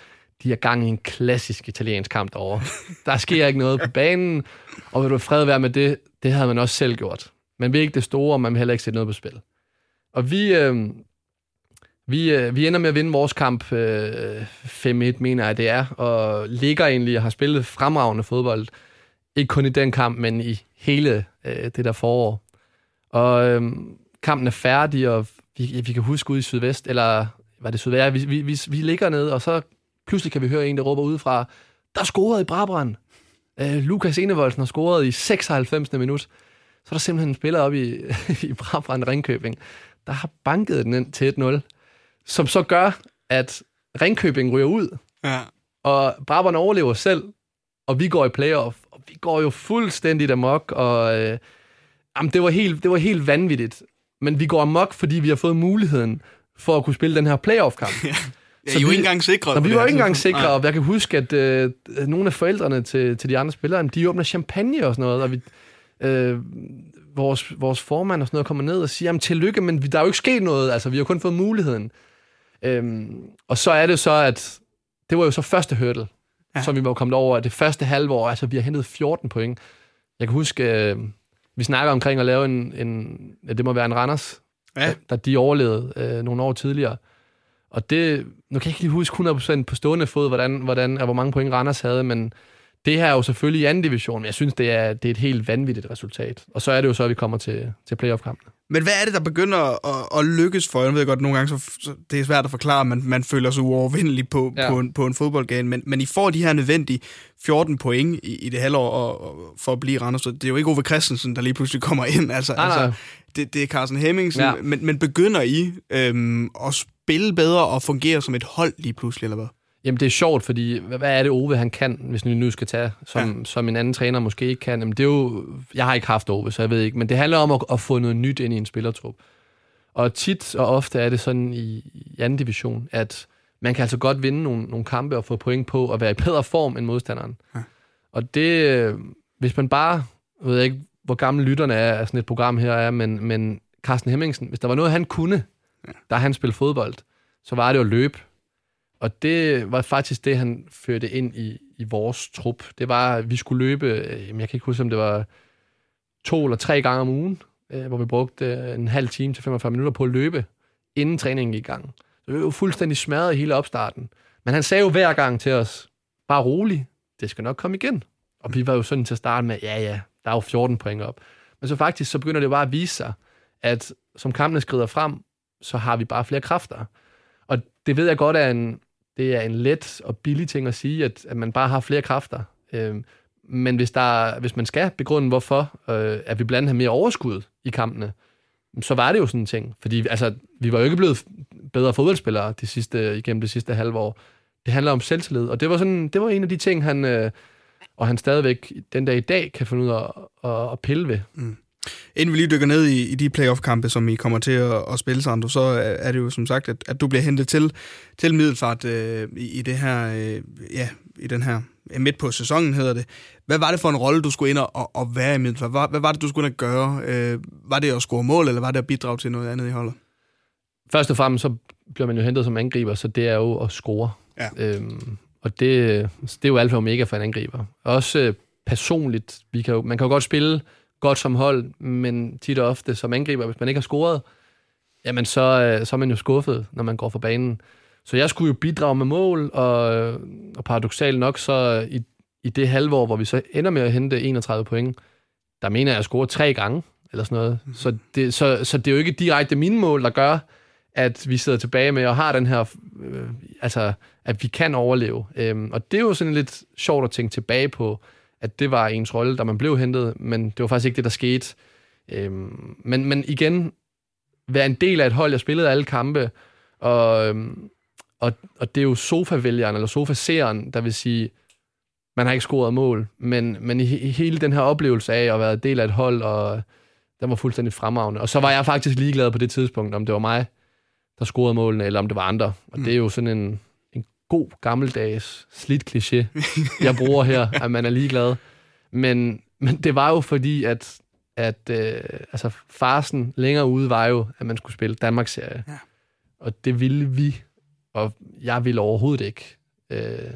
Speaker 3: de er gang i en klassisk italiensk kamp derovre. Der sker ikke noget på banen, og vil du fred være med det, det havde man også selv gjort. Man vil ikke det store, og man vil heller ikke sætte noget på spil. Og vi, øh, vi, øh, vi ender med at vinde vores kamp øh, 5-1, mener jeg det er, og ligger egentlig og har spillet fremragende fodbold. Ikke kun i den kamp, men i hele øh, det der forår. Og øh, kampen er færdig, og vi, vi kan huske ud i Sydvest, eller var det Sydvest? Vi, vi, vi, vi ligger ned, og så pludselig kan vi høre en, der råber udefra, der er scoret i Brabrand. Øh, Lukas Enevoldsen har scoret i 96. minut. Så er der simpelthen en spiller op i, i Brabrand Ringkøbing, der har banket den ind til 1-0, som så gør, at Ringkøbing ryger ud,
Speaker 2: Ja.
Speaker 3: og Brabrand overlever selv, og vi går i playoff, og vi går jo fuldstændigt amok, og øh, jamen, det, var helt, det var helt vanvittigt. Men vi går amok, fordi vi har fået muligheden for at kunne spille den her playoff-kamp.
Speaker 2: Ja, I er jo ikke engang sikre
Speaker 3: Nå, vi var ikke engang sikre,
Speaker 2: Nej.
Speaker 3: og jeg kan huske, at øh, nogle af forældrene til, til de andre spillere, de åbner champagne og sådan noget, og vi, øh, vores, vores formand og sådan noget kommer ned og siger, jamen tillykke, men vi- der er jo ikke sket noget, altså vi har kun fået muligheden. Øhm, og så er det så, at det var jo så første hurdle, ja. som vi var kommet over, det første halve år, altså vi har hentet 14 point. Jeg kan huske, øh, vi snakker omkring at lave en, en ja, det må være en Randers,
Speaker 2: Ja.
Speaker 3: da, da de overlevede øh, nogle år tidligere. Og det, nu kan jeg ikke lige huske 100% på stående fod, hvordan, hvordan, og hvor mange point Randers havde, men det her er jo selvfølgelig i anden division, men jeg synes, det er, det er et helt vanvittigt resultat. Og så er det jo så, at vi kommer til, til playoff-kampen.
Speaker 2: Men hvad er det, der begynder at, at lykkes for? Jeg ved godt, nogle gange så, så det er svært at forklare, at man, man føler sig uovervindelig på, ja. på, en, på en fodboldgame, men, men I får de her nødvendige 14 point i, i det halvår og, og for at blive Randers. Det er jo ikke Ove Christensen, der lige pludselig kommer ind. Altså, nej, altså, nej. Det, det er Carsten Hemmingsen. Ja. Men, men begynder I øhm, at spille bedre og fungere som et hold lige pludselig, eller hvad?
Speaker 3: Jamen, det er sjovt, fordi hvad er det Ove, han kan, hvis vi nu skal tage, som, ja. som en anden træner måske ikke kan? Jamen, det er jo, jeg har ikke haft Ove, så jeg ved ikke, men det handler om at, at få noget nyt ind i en spillertrup. Og tit og ofte er det sådan i, i anden division, at man kan altså godt vinde nogle, nogle kampe og få point på at være i bedre form end modstanderen. Ja. Og det, hvis man bare, jeg ved ikke, hvor gamle lytterne er af sådan et program her er, men, men Carsten Hemmingsen, hvis der var noget, han kunne, ja. da han spillede fodbold, så var det at løbe og det var faktisk det, han førte ind i, i vores trup. Det var, at vi skulle løbe, øh, jeg kan ikke huske, om det var to eller tre gange om ugen, øh, hvor vi brugte øh, en halv time til 45 minutter på at løbe, inden træningen gik i gang. Så det var jo fuldstændig smadret i hele opstarten. Men han sagde jo hver gang til os, bare rolig, det skal nok komme igen. Og vi var jo sådan til at starte med, ja ja, der er jo 14 point op. Men så faktisk, så begynder det bare at vise sig, at som kampene skrider frem, så har vi bare flere kræfter. Og det ved jeg godt er en, det er en let og billig ting at sige, at, at man bare har flere kræfter. Øh, men hvis, der, hvis man skal begrunde, hvorfor øh, at vi blandt andet har mere overskud i kampene, så var det jo sådan en ting. Fordi altså, vi var jo ikke blevet bedre fodboldspillere de sidste, igennem det sidste halve år. Det handler om selvtillid, og det var, sådan, det var en af de ting, han, øh, og han stadigvæk den dag i dag kan finde ud af at, at, at pille ved. Mm.
Speaker 2: Inden vi lige dykker ned i, i de playoff-kampe, som I kommer til at, at spille, Sandro, så er det jo som sagt, at, at du bliver hentet til, til Middelfart øh, i, i, det her, øh, ja, i den her midt på sæsonen hedder det. Hvad var det for en rolle, du skulle ind og, og være i Middelfart? Hvad, hvad var det, du skulle ind og gøre? Øh, var det at score mål, eller var det at bidrage til noget andet i holdet?
Speaker 3: Først og fremmest så bliver man jo hentet som angriber, så det er jo at score. Ja. Øhm, og det, det er jo alfa og omega for en angriber. Også øh, personligt, vi kan jo, man kan jo godt spille godt som hold, men tit og ofte som angriber, hvis man ikke har scoret, jamen så, øh, så er man jo skuffet, når man går for banen. Så jeg skulle jo bidrage med mål, og, og paradoxalt nok, så i, i det halvår, hvor vi så ender med at hente 31 point, der mener jeg, at jeg scorer tre gange, eller sådan noget. Mm. Så, det, så, så det er jo ikke direkte mine mål, der gør, at vi sidder tilbage med og har den her, øh, altså, at vi kan overleve. Øhm, og det er jo sådan lidt sjovt at tænke tilbage på, at det var ens rolle, da man blev hentet, men det var faktisk ikke det, der skete. Øhm, men, men igen, være en del af et hold, jeg spillede alle kampe, og, øhm, og, og det er jo sofa-vælgeren, eller sofa-seeren, der vil sige, man har ikke scoret mål, men, men i, i hele den her oplevelse af at være del af et hold, og den var fuldstændig fremragende. Og så var jeg faktisk ligeglad på det tidspunkt, om det var mig, der scorede målene, eller om det var andre. Og mm. det er jo sådan en, god gammeldags slidt kliché, jeg bruger her, at man er ligeglad. Men, men det var jo fordi, at, at øh, altså, farsen længere ude var jo, at man skulle spille Danmarks serie. Ja. Og det ville vi, og jeg ville overhovedet ikke øh,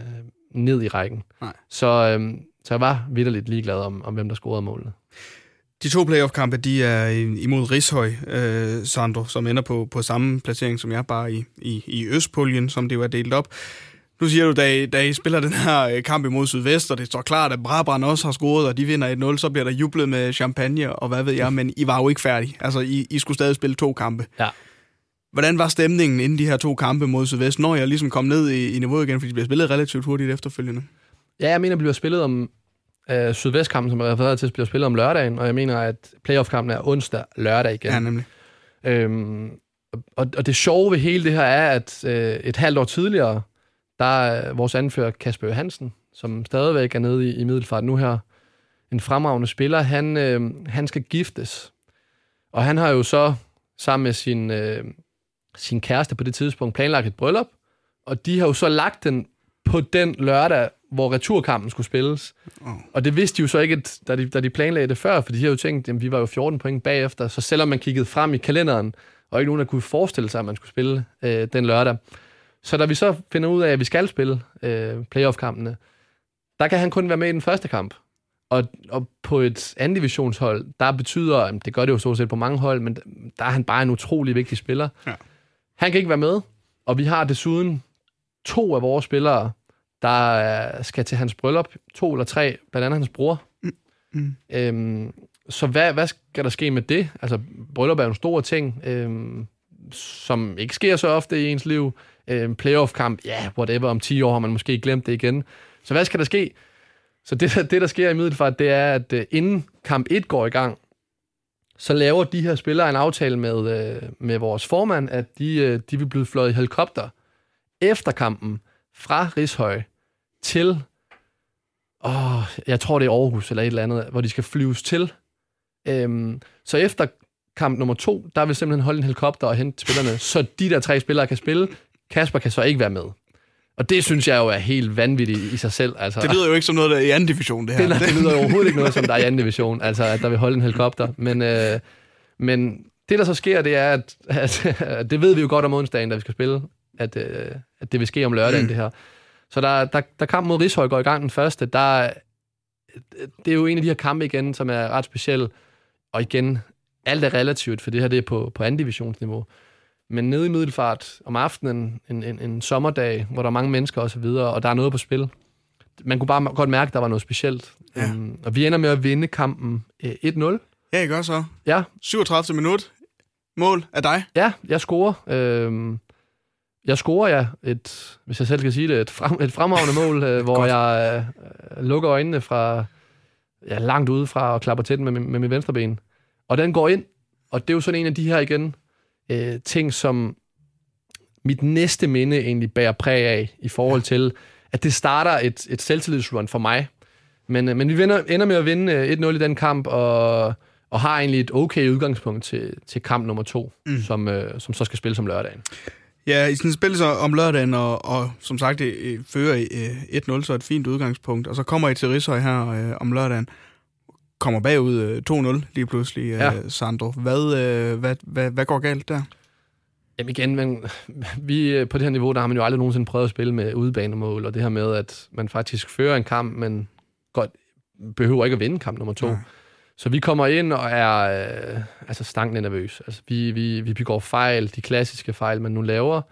Speaker 3: ned i rækken. Nej. Så, øh, så jeg var vidderligt ligeglad om, om hvem der scorede målene.
Speaker 2: De to playoff-kampe, de er imod Rishøj, øh, Sandro, som ender på, på samme placering som jeg, bare i, i, i Østpuljen, som det jo er delt op. Nu siger du, da I, da I spiller den her øh, kamp imod Sydvest, og det står klart, at Brabrand også har scoret, og de vinder 1-0, så bliver der jublet med champagne, og hvad ved jeg, men I var jo ikke færdige. Altså, I, I skulle stadig spille to kampe. Ja. Hvordan var stemningen inden de her to kampe mod Sydvest, når jeg ligesom kom ned i, i niveauet igen, fordi de bliver spillet relativt hurtigt efterfølgende?
Speaker 3: Ja, jeg mener, at bliver spillet om, øh, Sydvestkampen, som er refereret til, bliver spillet om lørdagen, og jeg mener, at playoff-kampen er onsdag lørdag igen.
Speaker 2: Ja, nemlig.
Speaker 3: Øhm, og, og det sjove ved hele det her er, at øh, et halvt år tidligere, der er vores anfører Kasper Johansen, som stadigvæk er nede i, i Middelfart nu her, en fremragende spiller, han, øh, han skal giftes. Og han har jo så sammen med sin, øh, sin kæreste på det tidspunkt planlagt et bryllup, og de har jo så lagt den på den lørdag, hvor returkampen skulle spilles. Oh. Og det vidste de jo så ikke, da de, da de planlagde det før, for de har jo tænkt, at vi var jo 14 point bagefter, så selvom man kiggede frem i kalenderen, og ikke nogen, der kunne forestille sig, at man skulle spille øh, den lørdag. Så da vi så finder ud af, at vi skal spille øh, playoff-kampene, der kan han kun være med i den første kamp. Og, og på et anden divisionshold, der betyder, det gør det jo så set på mange hold, men der er han bare en utrolig vigtig spiller. Ja. Han kan ikke være med, og vi har desuden to af vores spillere, der er, skal til hans bryllup, to eller tre, blandt andet hans bror.
Speaker 2: Mm.
Speaker 3: Øhm, så hvad, hvad skal der ske med det? Altså, bryllup er jo en stor ting, øhm, som ikke sker så ofte i ens liv. Øhm, playoff-kamp, ja, yeah, whatever, om 10 år har man måske glemt det igen. Så hvad skal der ske? Så det, det der sker i Middelfart, det er, at øh, inden kamp 1 går i gang, så laver de her spillere en aftale med, øh, med vores formand, at de, øh, de vil blive fløjet i helikopter efter kampen fra Rishøj til, åh, jeg tror det er Aarhus eller et eller andet, hvor de skal flyves til. Øhm, så efter kamp nummer to, der vil simpelthen holde en helikopter og hente spillerne, så de der tre spillere kan spille. Kasper kan så ikke være med. Og det synes jeg jo er helt vanvittigt i sig selv. Altså,
Speaker 2: Det lyder jo ikke som noget, der er i anden division, det her.
Speaker 3: det, det lyder jo overhovedet ikke noget, som der er i anden division, altså at der vil holde en helikopter. Men, øh, men det, der så sker, det er, at, at, at det ved vi jo godt om onsdagen, da vi skal spille, at, øh, at det vil ske om lørdagen, mm. det her. Så der, der, der kamp mod Rishøj går i gang den første, der, det er jo en af de her kampe igen, som er ret speciel. Og igen, alt er relativt, for det her det er på, på anden divisionsniveau. Men nede i Middelfart om aftenen, en, en, en sommerdag, hvor der er mange mennesker osv., og, og der er noget på spil. Man kunne bare godt mærke, at der var noget specielt.
Speaker 2: Ja.
Speaker 3: Um, og vi ender med at vinde kampen øh, 1-0.
Speaker 2: Ja, I gør så.
Speaker 3: Ja.
Speaker 2: 37. minut. Mål af dig.
Speaker 3: Ja, jeg scorer. Øhm, jeg scorer, ja, et, hvis jeg selv skal sige det, et, frem, et fremragende mål, øh, hvor jeg øh, lukker øjnene fra ja, langt ude fra og klapper til den med, min- med mit venstre ben. Og den går ind, og det er jo sådan en af de her igen, øh, ting, som mit næste minde egentlig bærer præg af, i forhold til, at det starter et, et selvtillidsrun for mig. Men, øh, men vi vinder, ender med at vinde øh, 1-0 i den kamp, og, og har egentlig et okay udgangspunkt til, til kamp nummer to, mm. som, øh, som så skal spille som lørdagen.
Speaker 2: Ja, I sådan spiller så om lørdagen, og, og som sagt, I, I fører I, øh, 1-0, så et fint udgangspunkt. Og så kommer I til Rishøj her øh, om lørdagen. Kommer bagud øh, 2-0 lige pludselig, øh,
Speaker 3: Ja.
Speaker 2: Sandro. Hvad, øh, hvad, hvad, hvad går galt der?
Speaker 3: Jamen igen, men vi øh, på det her niveau, der har man jo aldrig nogensinde prøvet at spille med udebanemål, og det her med, at man faktisk fører en kamp, men godt behøver ikke at vinde kamp nummer to.
Speaker 2: Nej.
Speaker 3: Så vi kommer ind og er øh, altså stanken nervøs. Altså, vi, vi, vi begår fejl, de klassiske fejl, man nu laver,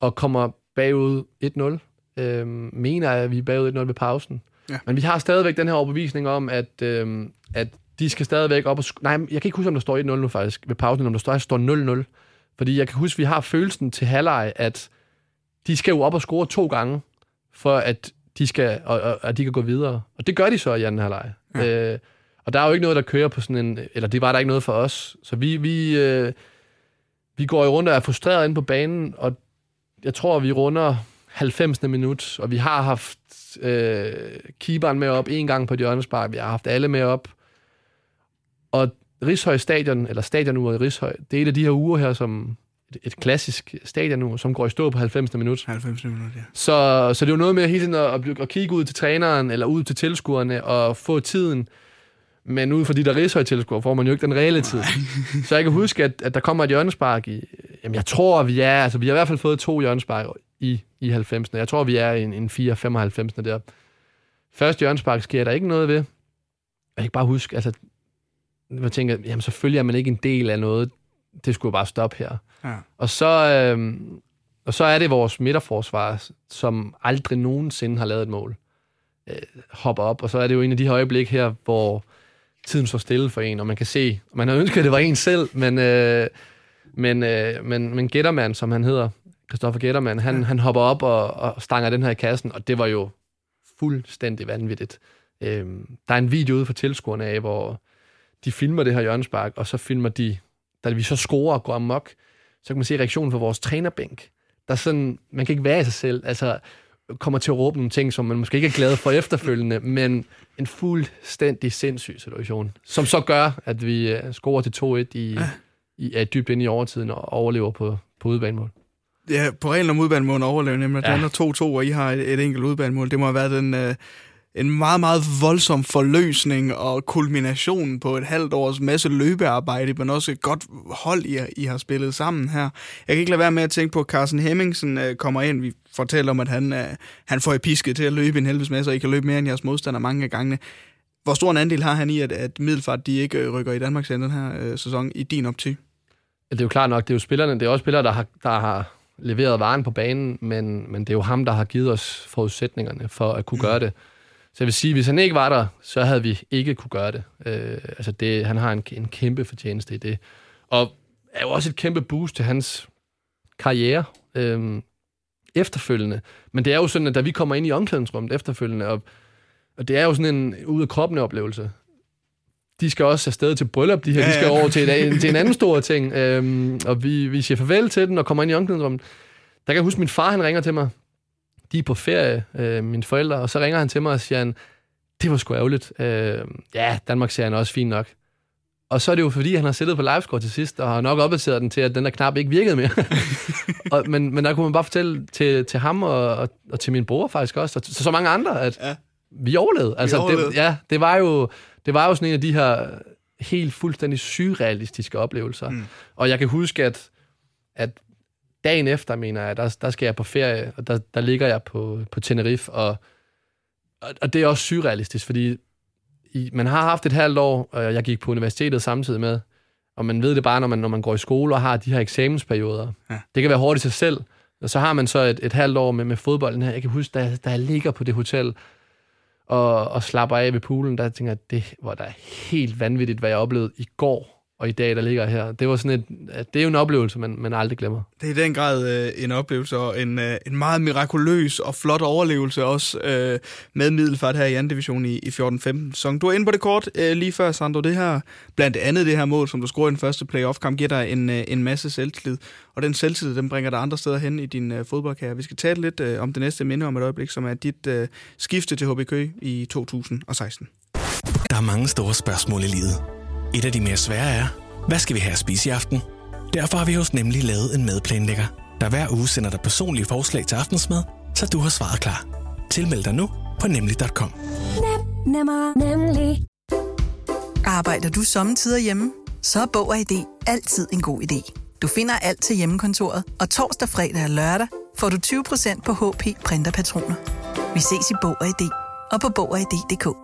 Speaker 3: og kommer bagud 1-0. Øhm, mener, at vi er bagud 1-0 ved pausen.
Speaker 2: Ja.
Speaker 3: Men vi har stadigvæk den her overbevisning om, at, øhm, at de skal stadigvæk op og... Nej, jeg kan ikke huske, om der står 1-0 nu faktisk ved pausen, om der står, der står 0-0. Fordi jeg kan huske, at vi har følelsen til halvleg, at de skal jo op og score to gange, for at de, skal, og, og, at de kan gå videre. Og det gør de så i anden halvleg. Ja. Øh, og der er jo ikke noget, der kører på sådan en... Eller det var der ikke noget for os. Så vi, vi, øh, vi går jo rundt og er frustreret inde på banen, og jeg tror, vi runder 90. minut, og vi har haft øh, keeperen med op en gang på et hjørnespark. Vi har haft alle med op. Og Rishøj Stadion, eller stadionuret i Rishøj, det er et af de her uger her, som et, et klassisk stadionur, som går i stå på 90. minut.
Speaker 2: 90 minutter, ja.
Speaker 3: Så, så det er jo noget med hele tiden at, at, at kigge ud til træneren, eller ud til tilskuerne, og få tiden. Men ud fra de der Rishøj tilskuere, får man jo ikke den reelle tid. så jeg kan huske, at, at der kommer et hjørnespark i... Jamen, jeg tror, vi er... Altså, vi har i hvert fald fået to hjørnespark i, i 90'erne. Jeg tror, vi er i en, en 4-95'erne der. Første hjørnespark sker der ikke noget ved. Jeg kan bare huske, altså... Jeg tænker, jamen selvfølgelig er man ikke en del af noget. Det skulle bare stoppe her.
Speaker 2: Ja.
Speaker 3: Og så, øh, og så er det vores midterforsvar, som aldrig nogensinde har lavet et mål, øh, hopper op. Og så er det jo en af de her øjeblikke her, hvor tiden står stille for en, og man kan se, man har ønsket, at det var en selv, men, øh, men, øh, men, men Getterman, som han hedder, Christoffer Getterman, han, ja. han hopper op og, og stanger den her i kassen, og det var jo fuldstændig vanvittigt. Øh, der er en video ude for tilskuerne af, hvor de filmer det her hjørnespark, og så filmer de, da vi så scorer og går amok, så kan man se reaktionen fra vores trænerbænk. Der er sådan, man kan ikke være i sig selv, altså kommer til at råbe nogle ting, som man måske ikke er glad for efterfølgende, men en fuldstændig sindssyg situation, som så gør, at vi øh, scorer til 2-1 i, i, er dybt inde i overtiden og overlever på, på udebanemål.
Speaker 2: Ja, på reglen om udbanemål overlever nemlig,
Speaker 3: Ja.
Speaker 2: ja. 2-2, og I har et, et enkelt udbanemål. Det må have været en, øh, en meget, meget voldsom forløsning og kulmination på et halvt års masse løbearbejde, men også et godt hold, I, I har spillet sammen her. Jeg kan ikke lade være med at tænke på, at Carsten Hemmingsen øh, kommer ind. Vi fortæller om, at han, øh, han får i pisket til at løbe en helvedes masse, og I kan løbe mere end jeres modstander mange af gangene. Hvor stor en andel har han i, at, at Middelfart de ikke øh, rykker i Danmark den her øh, sæson i din optik?
Speaker 3: Det er jo klart nok, det er jo spillerne, det er også spillere, der har, der har leveret varen på banen, men, men det er jo ham, der har givet os forudsætningerne for at kunne gøre det. Så jeg vil sige, hvis han ikke var der, så havde vi ikke kunne gøre det. Øh, altså det, han har en, en kæmpe fortjeneste i det. Og er jo også et kæmpe boost til hans karriere øh, efterfølgende. Men det er jo sådan, at da vi kommer ind i omklædningsrummet efterfølgende, og, og det er jo sådan en ud af kroppen oplevelse. De skal også afsted til bryllup, de her. Ja, ja. De skal over til, et, til en anden stor ting. Øhm, og vi, vi siger farvel til den og kommer ind i omklædningsrummet. Der kan jeg huske, at min far han ringer til mig. De er på ferie, øh, mine forældre, og så ringer han til mig og siger, han, det var sgu ærgerligt. Øh, ja, Danmark ser han også fint nok. Og så er det jo fordi, han har sættet på livescore til sidst, og har nok opdateret den til, at den der knap ikke virkede mere. og, men, men der kunne man bare fortælle til, til ham og, og, og til min bror faktisk også, og til så mange andre, at ja. vi overlevede. Altså,
Speaker 2: vi overlevede.
Speaker 3: Det, ja, det var, jo, det var jo sådan en af de her helt fuldstændig surrealistiske oplevelser. Mm. Og jeg kan huske, at, at dagen efter, mener jeg, der, der skal jeg på ferie, og der, der ligger jeg på, på Tenerife, og, og, og det er også surrealistisk, fordi i, man har haft et halvt år, og jeg gik på universitetet samtidig med, og man ved det bare, når man, når man går i skole og har de her eksamensperioder. Ja. Det kan være hårdt i sig selv, og så har man så et, et halvt år med, med fodbolden her. Jeg kan huske, da, da jeg ligger på det hotel og, og slapper af ved poolen, der tænker jeg, det var da helt vanvittigt, hvad jeg oplevede i går og i dag, der ligger her. Det var sådan et, det er jo en oplevelse, man, man aldrig glemmer.
Speaker 2: Det er i den grad øh, en oplevelse, og en, øh, en meget mirakuløs og flot overlevelse også øh, med Middelfart her i anden division i, i 14-15 sæson. Du er inde på det kort øh, lige før, Sandro. Det her, blandt andet det her mål, som du scorede i den første playoff-kamp, giver dig en, øh, en masse selvtillid. Og den selvtillid, den bringer dig andre steder hen i din øh, fodboldkarriere. Vi skal tale lidt øh, om det næste minde om et øjeblik, som er dit øh, skifte til HB Køge i 2016.
Speaker 12: Der er mange store spørgsmål i livet. Et af de mere svære er, hvad skal vi have at spise i aften? Derfor har vi hos Nemlig lavet en madplanlægger, der hver uge sender dig personlige forslag til aftensmad, så du har svaret klar. Tilmeld dig nu på nemlig.com.
Speaker 13: Nem, nemmer, nemlig. Arbejder du sommetider hjemme? Så er Bog og ID altid en god idé. Du finder alt til hjemmekontoret, og torsdag, fredag og lørdag får du 20% på HP printerpatroner. Vi ses i Bog og ID og på Bog og ID.dk.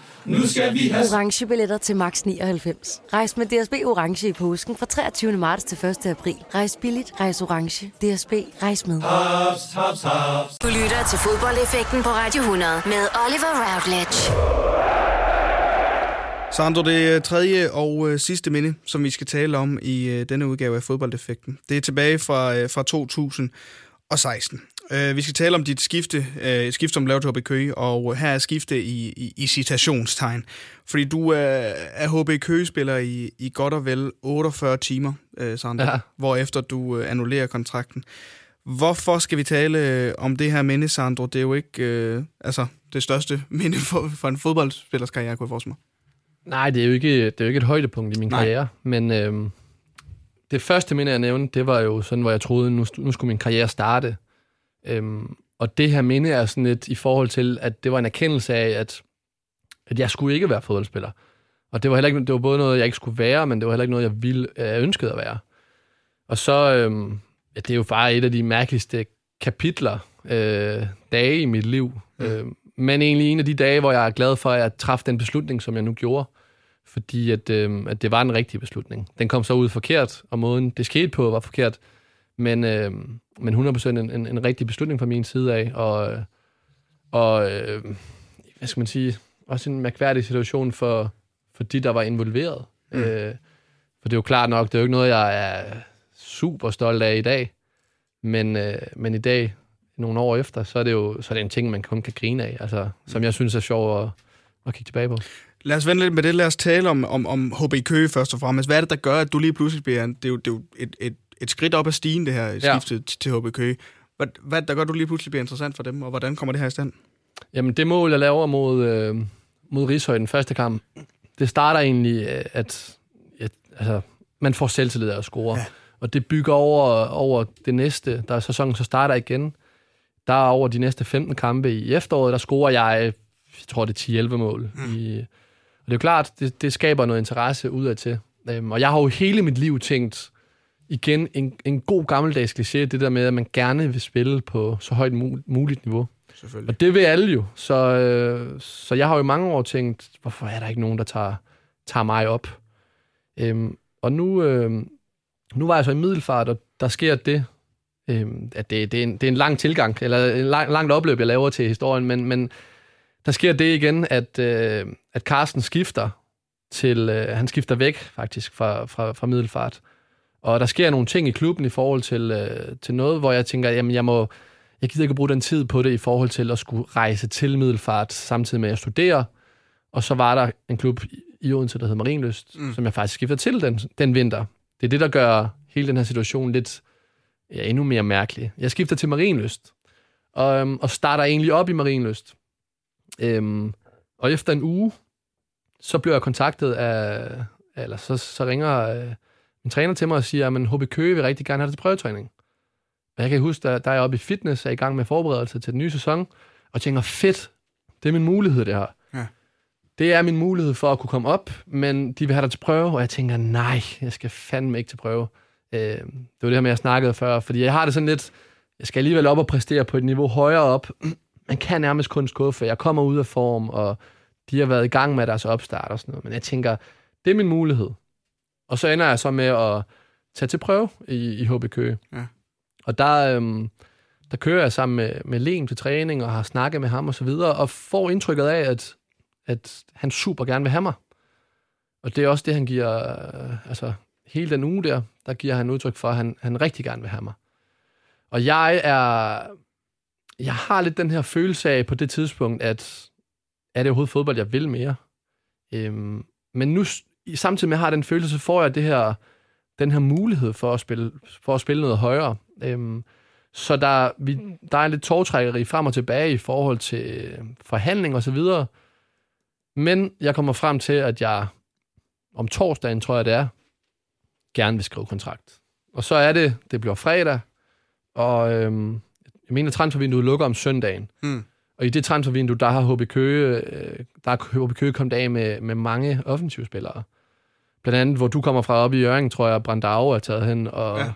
Speaker 14: Nu skal vi have...
Speaker 15: Orange billetter til max 99. Rejs med DSB Orange i påsken fra 23. marts til 1. april. Rejs billigt, rejs orange. DSB, rejs med.
Speaker 14: Hops, hops, hops.
Speaker 1: Du lytter til fodboldeffekten på Radio 100 med Oliver Routledge.
Speaker 2: Sandro, det er tredje og øh, sidste minde, som vi skal tale om i øh, denne udgave af fodboldeffekten. Det er tilbage fra, øh, fra 2016. Uh, vi skal tale om dit skifte, et skifte som lavet til HB Køge, og her er skifte i, i, i citationstegn. Fordi du er, er HB Køge-spiller i, i godt og vel 48 timer, uh, Sandro, ja. hvorefter du uh, annullerer kontrakten. Hvorfor skal vi tale om det her minde, Sandro? Det er jo ikke uh, altså, det største minde for, for en fodboldspillers karriere, kunne jeg forestille mig.
Speaker 3: Nej, det er jo ikke, det er jo ikke et højdepunkt i min Nej. karriere, men øhm, det første minde, jeg nævnte, det var jo sådan, hvor jeg troede, nu, nu skulle min karriere starte. Øhm, og det her minde er sådan lidt i forhold til, at det var en erkendelse af, at, at jeg skulle ikke være fodboldspiller. Og det var heller ikke, det var både noget, jeg ikke skulle være, men det var heller ikke noget, jeg, ville, jeg ønskede at være. Og så, øhm, ja, det er jo bare et af de mærkeligste kapitler, øh, dage i mit liv. Mm. Øh, men egentlig en af de dage, hvor jeg er glad for, at jeg træffede den beslutning, som jeg nu gjorde. Fordi at, øh, at det var en rigtig beslutning. Den kom så ud forkert, og måden det skete på var forkert. Men, øh, men 100% en, en, en rigtig beslutning fra min side af. Og, og øh, hvad skal man sige, også en mærkværdig situation for, for de, der var involveret. Mm. Øh, for det er jo klart nok, det er jo ikke noget, jeg er super stolt af i dag. Men, øh, men i dag, nogle år efter, så er det jo så er det en ting, man kun kan grine af, altså, som jeg synes er sjov at, at kigge tilbage på.
Speaker 2: Lad os vente lidt med det. Lad os tale om, om, om HB Køge først og fremmest. Hvad er det, der gør, at du lige pludselig bliver... Det er jo, det er jo et, et, et skridt op ad stigen, det her skiftet ja. til, til HB Køge. Hvad, hvad der gør, du lige pludselig bliver interessant for dem, og hvordan kommer det her i stand?
Speaker 3: Jamen, det mål, jeg laver mod, øh, mod Rishøj den første kamp, det starter egentlig, øh, at, at altså, man får selvtillid af at score. Ja. Og det bygger over, over det næste, der er sæsonen så starter igen der over de næste 15 kampe i efteråret, der scorer jeg, jeg tror det er 10-11 mål. Mm. I, og det er jo klart, det, det skaber noget interesse udadtil. Øhm, og jeg har jo hele mit liv tænkt, igen, en, en god gammeldags kliché, det der med, at man gerne vil spille på så højt muligt niveau. Og det vil alle jo. Så, øh, så jeg har jo mange år tænkt, hvorfor er der ikke nogen, der tager, tager mig op? Øhm, og nu, øh, nu var jeg så i middelfart, og der sker det, øh, at det, det, er en, det er en lang tilgang, eller en lang, langt opløb, jeg laver til historien, men, men der sker det igen, at, øh, at Carsten skifter til, øh, han skifter væk faktisk fra, fra, fra middelfart. Og der sker nogle ting i klubben i forhold til, øh, til noget, hvor jeg tænker, jamen jeg må, jeg gider ikke bruge den tid på det i forhold til at skulle rejse til middelfart, samtidig med at studere. Og så var der en klub i Odense, der hed Marienlyst, mm. som jeg faktisk skifter til den, den vinter. Det er det, der gør hele den her situation lidt ja, endnu mere mærkelig. Jeg skifter til Marienlyst, og, øhm, og starter egentlig op i Marienlyst. Øhm, og efter en uge, så bliver jeg kontaktet af, eller så, så ringer øh, min træner til mig og siger, at HB Køge vil rigtig gerne have det til prøvetræning. Og jeg kan huske, der, der er jeg oppe i fitness, er i gang med forberedelse til den nye sæson, og tænker, fedt, det er min mulighed, det her. Ja. Det er min mulighed for at kunne komme op, men de vil have dig til prøve, og jeg tænker, nej, jeg skal fandme ikke til prøve. Øh, det var det her med, jeg snakkede før, fordi jeg har det sådan lidt, jeg skal alligevel op og præstere på et niveau højere op. Man kan nærmest kun skuffe, jeg kommer ud af form, og de har været i gang med deres opstart og sådan noget, men jeg tænker, det er min mulighed. Og så ender jeg så med at tage til prøve i, i HB Køge. Ja. Og der, øhm, der kører jeg sammen med, med Len til træning, og har snakket med ham og så videre, og får indtrykket af, at, at han super gerne vil have mig. Og det er også det, han giver, øh, altså hele den uge der, der giver han udtryk for, at han, han rigtig gerne vil have mig. Og jeg er, jeg har lidt den her følelse af på det tidspunkt, at er det overhovedet fodbold, jeg vil mere? Øhm, men nu, samtidig med at jeg har den følelse, så får jeg det her, den her mulighed for at spille, for at spille noget højere. Øhm, så der, vi, der er lidt tårtrækkeri frem og tilbage i forhold til forhandling og så videre. Men jeg kommer frem til, at jeg om torsdagen, tror jeg det er, gerne vil skrive kontrakt. Og så er det, det bliver fredag, og øhm, jeg mener, transfervinduet lukker om søndagen. Mm. Og i det transfervindue, der har HB Køge, øh, der har HB Køge kommet af med, med mange offensivspillere. Blandt andet, hvor du kommer fra op i Jørgen, tror jeg, Brandau er taget hen. Og, ja.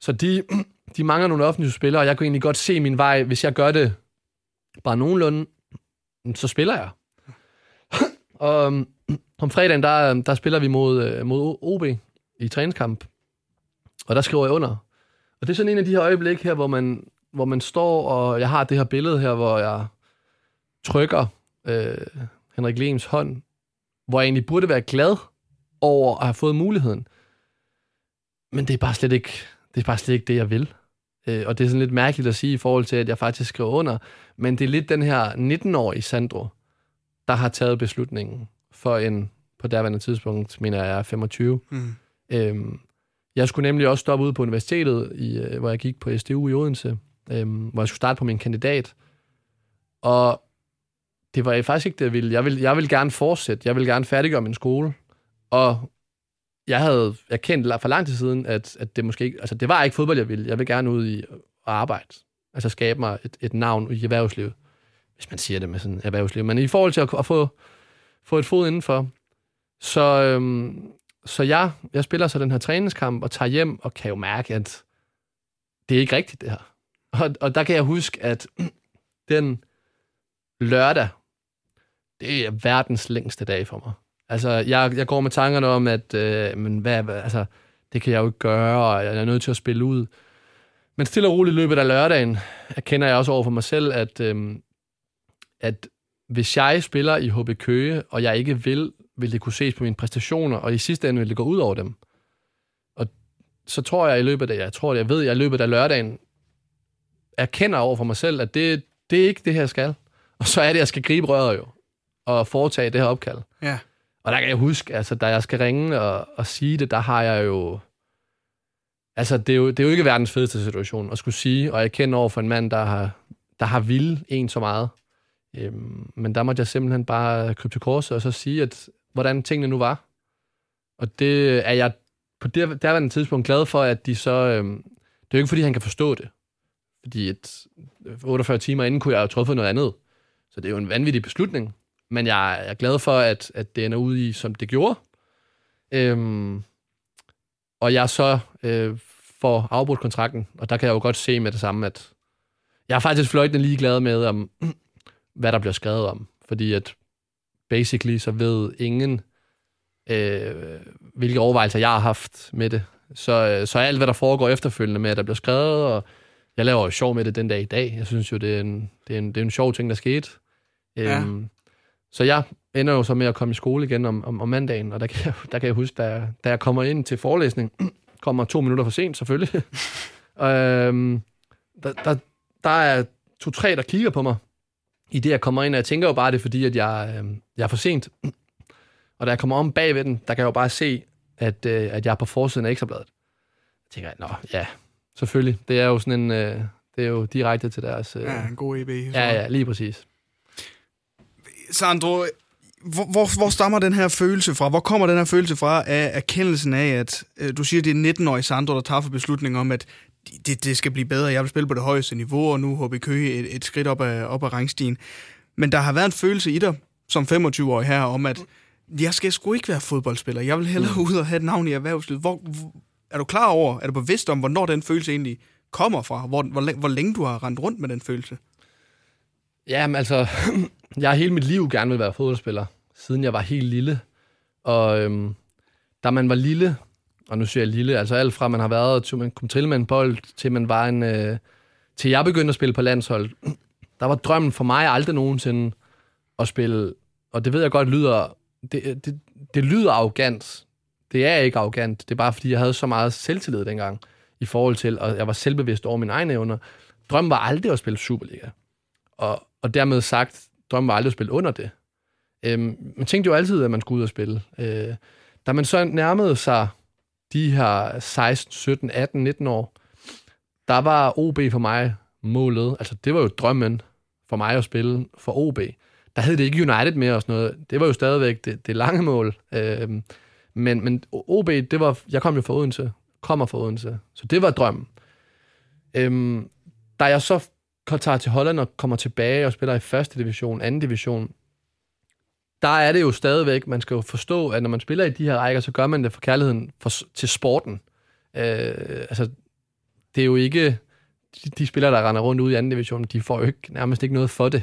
Speaker 3: Så de, de mangler nogle offensive spillere, og jeg kunne egentlig godt se min vej, hvis jeg gør det bare nogenlunde, så spiller jeg. og om fredagen, der, der spiller vi mod, øh, mod OB i træningskamp, og der skriver jeg under. Og det er sådan en af de her øjeblikke her, hvor man, hvor man står, og jeg har det her billede her, hvor jeg trykker øh, Henrik Lems hånd, hvor jeg egentlig burde være glad over at have fået muligheden. Men det er bare slet ikke det, er bare slet ikke det jeg vil. Øh, og det er sådan lidt mærkeligt at sige i forhold til, at jeg faktisk skriver under. Men det er lidt den her 19-årige Sandro, der har taget beslutningen for en, på derværende tidspunkt, mener jeg er 25. Mm. Øhm, jeg skulle nemlig også stoppe ude på universitetet, i, øh, hvor jeg gik på SDU i Odense, øhm, hvor jeg skulle starte på min kandidat. Og det var faktisk ikke det, jeg ville. Jeg ville, jeg ville gerne fortsætte. Jeg ville gerne færdiggøre min skole. Og jeg havde erkendt for lang tid siden, at, at det måske ikke, altså det var ikke fodbold, jeg ville. Jeg vil gerne ud i at arbejde. Altså skabe mig et, et navn i erhvervslivet. Hvis man siger det med sådan erhvervsliv. Men i forhold til at, at få, få et fod indenfor, så, øhm, så jeg, jeg spiller så den her træningskamp og tager hjem og kan jo mærke, at det er ikke rigtigt det her. Og, og der kan jeg huske, at den lørdag, det er verdens længste dag for mig. Altså, jeg, jeg går med tankerne om, at øh, men hvad, hvad, altså, det kan jeg jo ikke gøre, og jeg er nødt til at spille ud. Men stille og roligt løbet af lørdagen, erkender jeg også over for mig selv, at, øh, at hvis jeg spiller i HB Køge, og jeg ikke vil, vil det kunne ses på mine præstationer, og i sidste ende vil det gå ud over dem. Og så tror jeg i løbet af, jeg tror, jeg ved, jeg i løbet af lørdagen erkender over for mig selv, at det, det er ikke det her, jeg skal. Og så er det, jeg skal gribe røret jo, og foretage det her opkald. Ja. Og der kan jeg huske, altså, da jeg skal ringe og, og sige det, der har jeg jo... Altså, det er, jo, det er jo ikke verdens fedeste situation at skulle sige, og jeg kender over for en mand, der har, der har vil en så meget. Øhm, men der måtte jeg simpelthen bare krybe til korset og så sige, at hvordan tingene nu var. Og det er jeg på det derværende tidspunkt glad for, at de så... Øhm, det er jo ikke, fordi han kan forstå det. Fordi et, 48 timer inden kunne jeg have truffet noget andet. Så det er jo en vanvittig beslutning. Men jeg er glad for, at, at det ender ud i, som det gjorde. Øhm, og jeg så øh, får afbrudt kontrakten, og der kan jeg jo godt se med det samme, at jeg er faktisk fløjtende ligeglad med, om, hvad der bliver skrevet om. Fordi at basically så ved ingen, øh, hvilke overvejelser jeg har haft med det. Så, øh, så alt, hvad der foregår efterfølgende med, at der bliver skrevet, og jeg laver jo sjov med det den dag i dag. Jeg synes jo, det er en, det er en, det er en sjov ting, der skete.
Speaker 2: Ja.
Speaker 3: Øhm, så jeg ender jo så med at komme i skole igen om, om, om mandagen, og der kan, jeg, der kan jeg huske, da, jeg- da jeg kommer ind til forelæsning, kommer to minutter for sent selvfølgelig, øhm, der, der, der er to-tre, der kigger på mig, i det, jeg kommer ind, og jeg tænker jo bare, det er fordi, at jeg, øhm, jeg er for sent. Og da jeg kommer om bagved den, der kan jeg jo bare se, at, øh, at jeg er på forsiden af Ekstrabladet. Jeg tænker, nå, ja, selvfølgelig. Det er jo sådan en, øh, det er jo direkte til deres... Øh,
Speaker 2: Ja, en god EB.
Speaker 3: ja, ja, lige præcis.
Speaker 2: Sandro, hvor, hvor, hvor stammer den her følelse fra? Hvor kommer den her følelse fra af erkendelsen af, at øh, du siger, det er 19-årige Sandro, der tager for beslutningen om, at det, det skal blive bedre. Jeg vil spille på det højeste niveau, og nu HB Køge et, et skridt op ad, op ad rangstigen. Men der har været en følelse i dig, som 25-årig her, om at jeg skal sgu ikke være fodboldspiller. Jeg vil hellere ud og have et navn i erhvervslivet. Hvor, er du klar over, er du bevidst om, hvornår den følelse egentlig kommer fra? Hvor, hvor, hvor længe du har rendt rundt med den følelse?
Speaker 3: Jamen altså, jeg har hele mit liv gerne vil være fodboldspiller, siden jeg var helt lille. Og øhm, da man var lille, og nu siger jeg lille, altså alt fra man har været, til man kom til med en bold, til man var en... Øh, til jeg begyndte at spille på landshold, der var drømmen for mig aldrig nogensinde at spille, og det ved jeg godt lyder, det, det, det lyder arrogant. Det er ikke arrogant, det er bare fordi, jeg havde så meget selvtillid dengang, i forhold til, og jeg var selvbevidst over mine egne evner. Drømmen var aldrig at spille Superliga. Og, og dermed sagt, drømmen var aldrig at spille under det. Øhm, man tænkte jo altid, at man skulle ud og spille. Øh, da man så nærmede sig de her 16, 17, 18, 19 år, der var OB for mig målet. Altså, det var jo drømmen for mig at spille for OB. Der hed det ikke United mere og sådan noget. Det var jo stadigvæk det, det lange mål. Øhm, men, men OB, det var, jeg kom jo fra Odense, kommer fra Odense, så det var drømmen. Øhm, da jeg så tager til Holland og kommer tilbage og spiller i første division, anden division, der er det jo stadigvæk, man skal jo forstå, at når man spiller i de her rækker, så gør man det for kærligheden for, til sporten. Øh, altså, det er jo ikke de, de spillere, der render rundt ude i anden division, de får jo ikke, nærmest ikke noget for det.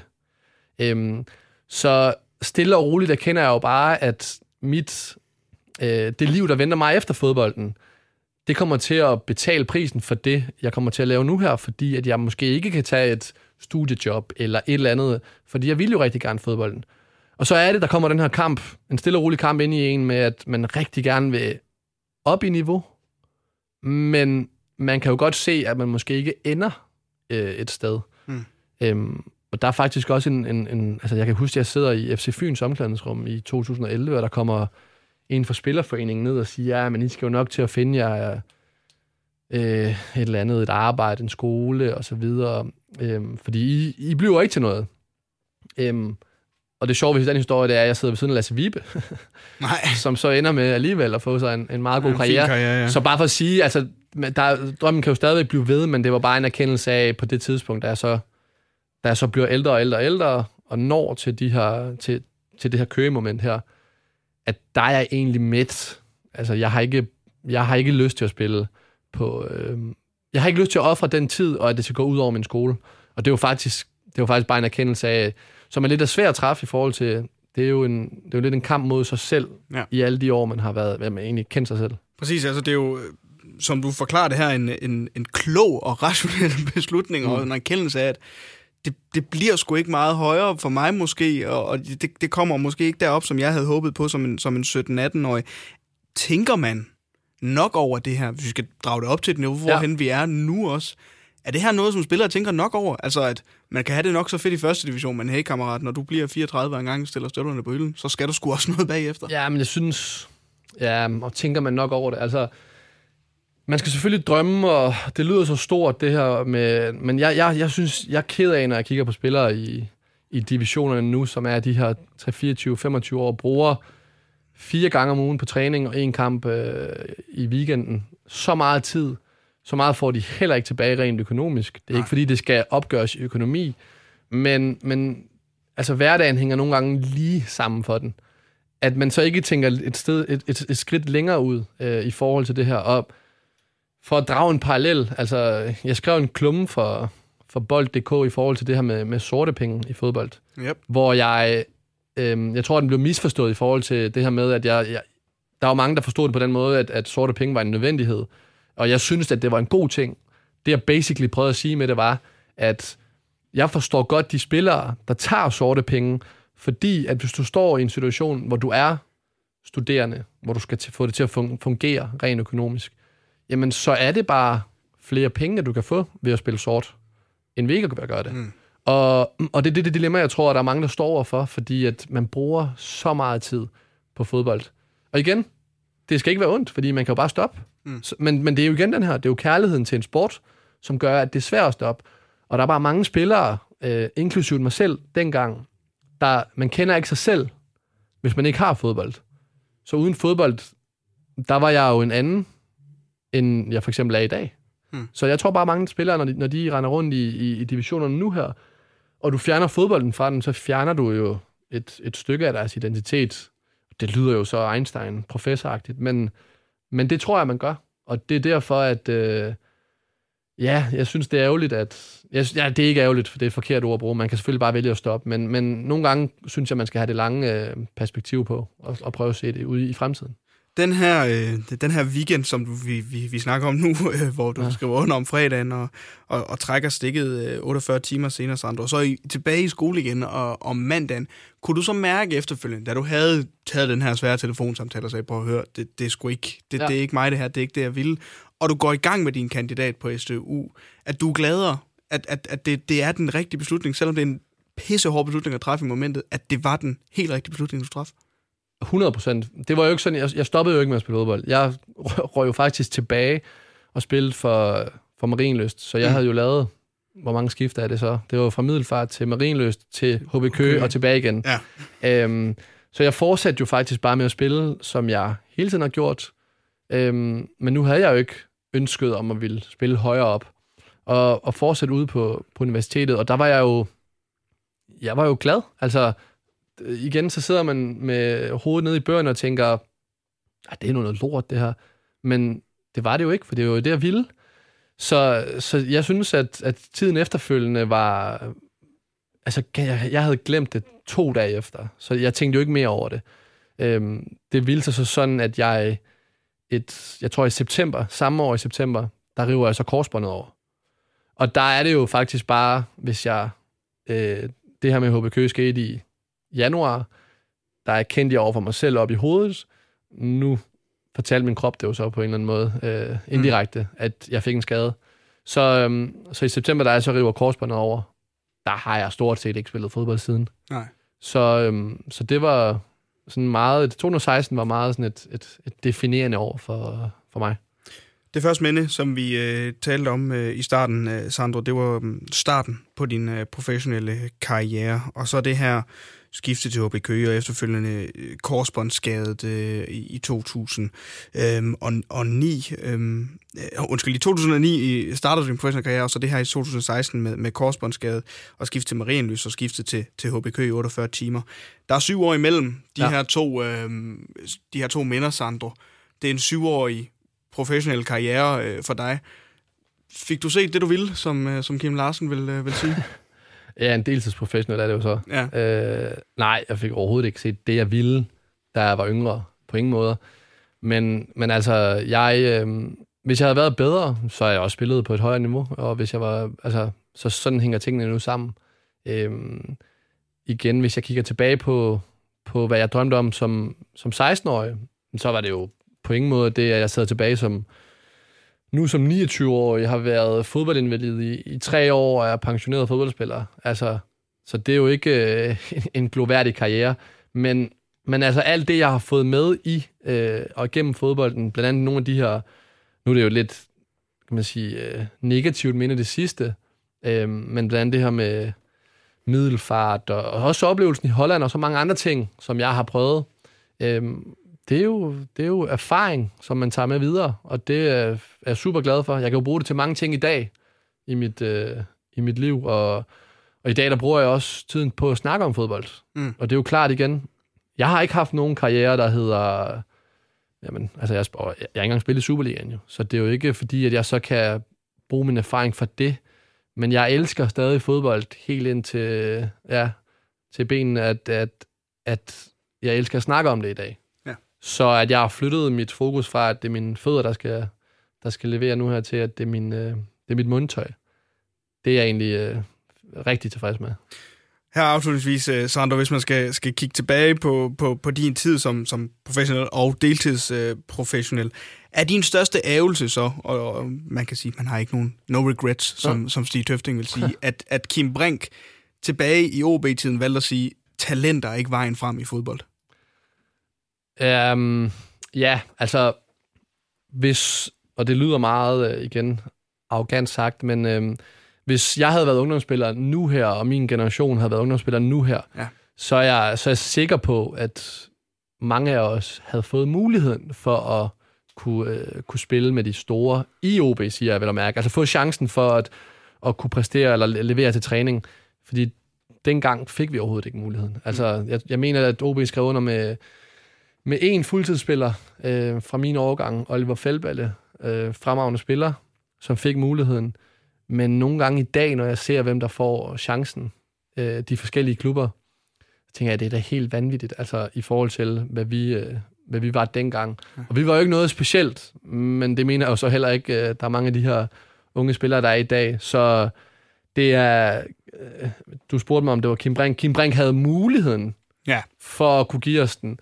Speaker 3: Øhm, så stille og roligt erkender jeg jo bare, at mit, øh, det liv, der venter mig efter fodbolden, det kommer til at betale prisen for det, jeg kommer til at lave nu her, fordi at jeg måske ikke kan tage et studiejob eller et eller andet, fordi jeg vil jo rigtig gerne fodbolden. Og så er det, der kommer den her kamp, en stille og rolig kamp ind i en med, at man rigtig gerne vil op i niveau, men man kan jo godt se, at man måske ikke ender øh, et sted.
Speaker 2: Mm.
Speaker 3: Øhm, og der er faktisk også en, en, en... Altså, jeg kan huske, at jeg sidder i FC Fyns omklædningsrum i 2011, og der kommer en fra Spillerforeningen ned og siger, ja, men I skal jo nok til at finde jer øh, et eller andet, et arbejde, en skole og så videre. Øhm, fordi I, I bliver ikke til noget. Øhm, og det sjove ved den historie, det er, at jeg sidder ved siden af Lasse Vibe,
Speaker 2: Nej.
Speaker 3: som så ender med alligevel at få sig en, en meget god
Speaker 2: Ja, en
Speaker 3: karriere.
Speaker 2: karriere, ja.
Speaker 3: Så bare for at sige, altså, der, drømmen kan jo stadigvæk blive ved, men det var bare en erkendelse af, på det tidspunkt, da jeg så, da jeg så bliver ældre og ældre og ældre, og når til, de her, til, til det her køgemoment her, at der er jeg egentlig midt. Altså, jeg har ikke, jeg har ikke lyst til at spille på... Øh, jeg har ikke lyst til at ofre den tid, og at det skal gå ud over min skole. Og det er jo faktisk, det er jo faktisk bare en erkendelse af, som er lidt af svært at træffe i forhold til, det er jo, en, det er jo lidt en kamp mod sig selv,
Speaker 2: Ja.
Speaker 3: i alle de år, man har været, hvad man egentlig kendt sig selv.
Speaker 2: Præcis, altså det er jo, øh, som du forklarer det her, en, en, en klog og rationel beslutning, mm. og en erkendelse af, at det, det bliver sgu ikke meget højere for mig måske, og, og det, det kommer måske ikke derop, som jeg havde håbet på som en, som en 17-18-årig. Tænker man nok over det her, hvis vi skal drage det op til et niveau, hvorhen ja. vi er nu også? Er det her noget, som spillere tænker nok over? Altså, at man kan have det nok så fedt i første division, men hey kammerat, når du bliver 34 en gang stiller støvlerne på hylden, så skal du sgu også noget bagefter.
Speaker 3: Ja, men jeg synes, ja, og tænker man nok over det. Altså, man skal selvfølgelig drømme, og det lyder så stort, det her med... Men jeg, jeg, jeg synes, jeg er ked af, når jeg kigger på spillere i, i divisionerne nu, som er de her 3-24-25 år, bruger fire gange om ugen på træning og en kamp øh, i weekenden. Så meget tid så meget får de heller ikke tilbage rent økonomisk. Det er Nej. ikke fordi, det skal opgøres i økonomi, men, men altså hverdagen hænger nogle gange lige sammen for den. At man så ikke tænker et, sted, et, et, et skridt længere ud øh, i forhold til det her. Og for at drage en parallel, altså jeg skrev en klumme for, for bold.dk i forhold til det her med, med sorte penge i fodbold.
Speaker 2: Yep.
Speaker 3: Hvor jeg, øh, jeg tror, den blev misforstået i forhold til det her med, at jeg, jeg der var mange, der forstod det på den måde, at, at sorte penge var en nødvendighed. Og jeg synes, at det var en god ting. Det, jeg basically prøvede at sige med det, var, at jeg forstår godt de spillere, der tager sorte penge, fordi at hvis du står i en situation, hvor du er studerende, hvor du skal få det til at fungere rent økonomisk, jamen så er det bare flere penge, du kan få ved at spille sort, end ved ikke at gøre det. Mm. Og, og det er det, det dilemma, jeg tror, at der er mange, der står overfor, fordi at man bruger så meget tid på fodbold. Og igen, det skal ikke være ondt, fordi man kan jo bare stoppe. Mm. Men, men det er jo igen den her, det er jo kærligheden til en sport, som gør, at det er svært at stoppe. Og der er bare mange spillere, øh, inklusive mig selv dengang, der, man kender ikke sig selv, hvis man ikke har fodbold. Så uden fodbold, der var jeg jo en anden, end jeg for eksempel er i dag. Hmm. Så jeg tror bare, mange spillere, når de, når de render rundt i, i, i divisionerne nu her, og du fjerner fodbolden fra dem, så fjerner du jo et, et stykke af deres identitet. Det lyder jo så Einstein, professoragtigt, men, men det tror jeg, man gør. Og det er derfor, at øh, ja, jeg synes, det er ærgerligt, at... Jeg, ja, det er ikke ærgerligt, for det er et forkert ord at bruge. Man kan selvfølgelig bare vælge at stoppe, men, men nogle gange synes jeg, man skal have det lange øh, perspektiv på, og, og prøve at se det ude i fremtiden
Speaker 2: den her, øh, den her weekend, som vi, vi, vi snakker om nu, øh, hvor du ja. skriver under om fredagen og, og, og trækker stikket øh, 48 timer senere, Sandro, og så i, tilbage i skole igen og om mandagen, kunne du så mærke efterfølgende, da du havde taget den her svære telefonsamtale og sagde, prøv at høre, det, det er sgu ikke, det, ja. det er ikke mig det her, det er ikke det, jeg vil, og du går i gang med din kandidat på SDU, at du er gladere, at, at, at det, det er den rigtige beslutning, selvom det er en pissehård beslutning at træffe i momentet, at det var den helt rigtige beslutning, du træffede?
Speaker 3: 100 procent. Det var jo ikke sådan, jeg, jeg stoppede jo ikke med at spille fodbold. Jeg røg jo faktisk tilbage og spillede for, for Marienløst, så jeg mm. havde jo lavet, hvor mange skifter er det så? Det var fra Middelfart til Marienløst til HB Køge okay. og tilbage igen. Ja. Øhm, så jeg fortsatte jo faktisk bare med at spille, som jeg hele tiden har gjort. Øhm, men nu havde jeg jo ikke ønsket om at ville spille højere op og, og fortsætte ude på, på universitetet. Og der var jeg jo, jeg var jo glad. Altså, igen, så sidder man med hovedet nede i bøgerne og tænker, at det er noget lort, det her. Men det var det jo ikke, for det var jo det, jeg ville. Så, så jeg synes, at, at tiden efterfølgende var... Altså, jeg, jeg havde glemt det to dage efter, så jeg tænkte jo ikke mere over det. Øhm, det ville sig så sådan, at jeg, et, jeg tror i september, samme år i september, der river jeg så korsbåndet over. Og der er det jo faktisk bare, hvis jeg... Øh, det her med HBK skete i januar, der er kendt jeg over for mig selv op i hovedet. Nu fortalte min krop det jo så på en eller anden måde, øh, indirekte, mm. at jeg fik en skade. Så, øhm, så i september, da jeg så river korsbåndet over, der har jeg stort set ikke spillet fodbold siden.
Speaker 2: Nej.
Speaker 3: Så, øhm, så det var sådan meget, 2016 var meget sådan et, et, et definerende år for, for mig.
Speaker 2: Det første minde, som vi øh, talte om øh, i starten, øh, Sandro, det var øh, starten på din øh, professionelle karriere. Og så det her skifte til HB Køge og efterfølgende øh, korsbåndsskadet øh, i, i 2009. Øh, øh, undskyld, i 2009 startede din professionelle karriere, og så det her i 2016 med, med korsbåndsskade og skifte til Marienlys og skifte til, til HB Køge i 48 timer. Der er syv år imellem de, ja. her, to, øh, de her to minder, Sandro. Det er en syvårig professionel karriere øh, for dig. Fik du set det, du ville, som, øh, som Kim Larsen vil, øh, vil sige?
Speaker 3: Ja, en deltidsprofessionel er det jo så. Ja. Øh, nej, jeg fik overhovedet ikke set det, jeg ville, da jeg var yngre, på ingen måde. Men, men altså, jeg, øh, hvis jeg havde været bedre, så har jeg også spillet på et højere niveau, og hvis jeg var, altså, så sådan hænger tingene nu sammen. Øh, igen, hvis jeg kigger tilbage på, på hvad jeg drømte om som, som 16-årig, så var det jo på ingen måde det, at jeg sad tilbage som, nu som 29 år, jeg har været fodboldinvalid i, i tre år, og er pensioneret fodboldspiller. Altså, så det er jo ikke øh, en gloværdig karriere. Men, men altså alt det, jeg har fået med i øh, og gennem fodbolden, blandt andet nogle af de her, nu er det jo lidt, kan man sige, øh, negativt minde det sidste, øh, men blandt andet det her med middelfart, og, og også oplevelsen i Holland, og så mange andre ting, som jeg har prøvet. Øh, det er, jo, det er jo erfaring, som man tager med videre, og det er jeg super glad for. Jeg kan jo bruge det til mange ting i dag i mit, øh, i mit liv, og, og i dag der bruger jeg også tiden på at snakke om fodbold. Mm. Og det er jo klart igen, jeg har ikke haft nogen karriere, der hedder... Jamen, altså jeg, jeg har ikke engang spillet i Superligaen jo, så det er jo ikke fordi, at jeg så kan bruge min erfaring for det. Men jeg elsker stadig fodbold helt ind til, ja, til benen, at, at, at jeg elsker at snakke om det i dag. Så at jeg har flyttet mit fokus fra, at det er mine fødder, der skal, der skal levere nu her, til at det er, min, øh, det er mit mundtøj. Det er jeg egentlig øh, rigtig tilfreds med.
Speaker 2: Her afslutningsvis, øh, Sandro, hvis man skal, skal kigge tilbage på, på, på din tid som, som professionel og deltidsprofessionel, øh, er din største ævelse så, og, og man kan sige, man har ikke nogen no regrets, som, ja. som Stig Tøfting vil sige, at, at Kim Brink tilbage i OB-tiden valgte at sige, talenter er ikke vejen frem i fodbold?
Speaker 3: Um, ja, altså, hvis, og det lyder meget, øh, igen, arrogant sagt, men øhm, hvis jeg havde været ungdomsspiller nu her, og min generation havde været ungdomsspiller nu her,
Speaker 2: ja.
Speaker 3: så, er jeg, så er jeg sikker på, at mange af os havde fået muligheden for at kunne, øh, kunne spille med de store i OB, siger jeg vel at mærke. Altså få chancen for at, at kunne præstere eller levere til træning. Fordi dengang fik vi overhovedet ikke muligheden. Altså, jeg, jeg mener, at OB skrev under med, med én fuldtidsspiller øh, fra min årgang, Oliver Feldballe, øh, fremragende spiller, som fik muligheden. Men nogle gange i dag, når jeg ser, hvem der får chancen, øh, de forskellige klubber, så tænker jeg, at det er da helt vanvittigt, altså i forhold til, hvad vi, øh, hvad vi var dengang. Og vi var jo ikke noget specielt, men det mener jeg jo så heller ikke, øh, der er mange af de her unge spillere, der er i dag. Så det er, øh, du spurgte mig, om det var Kim Brink. Kim Brink havde muligheden
Speaker 2: ja.
Speaker 3: for at kunne give os den.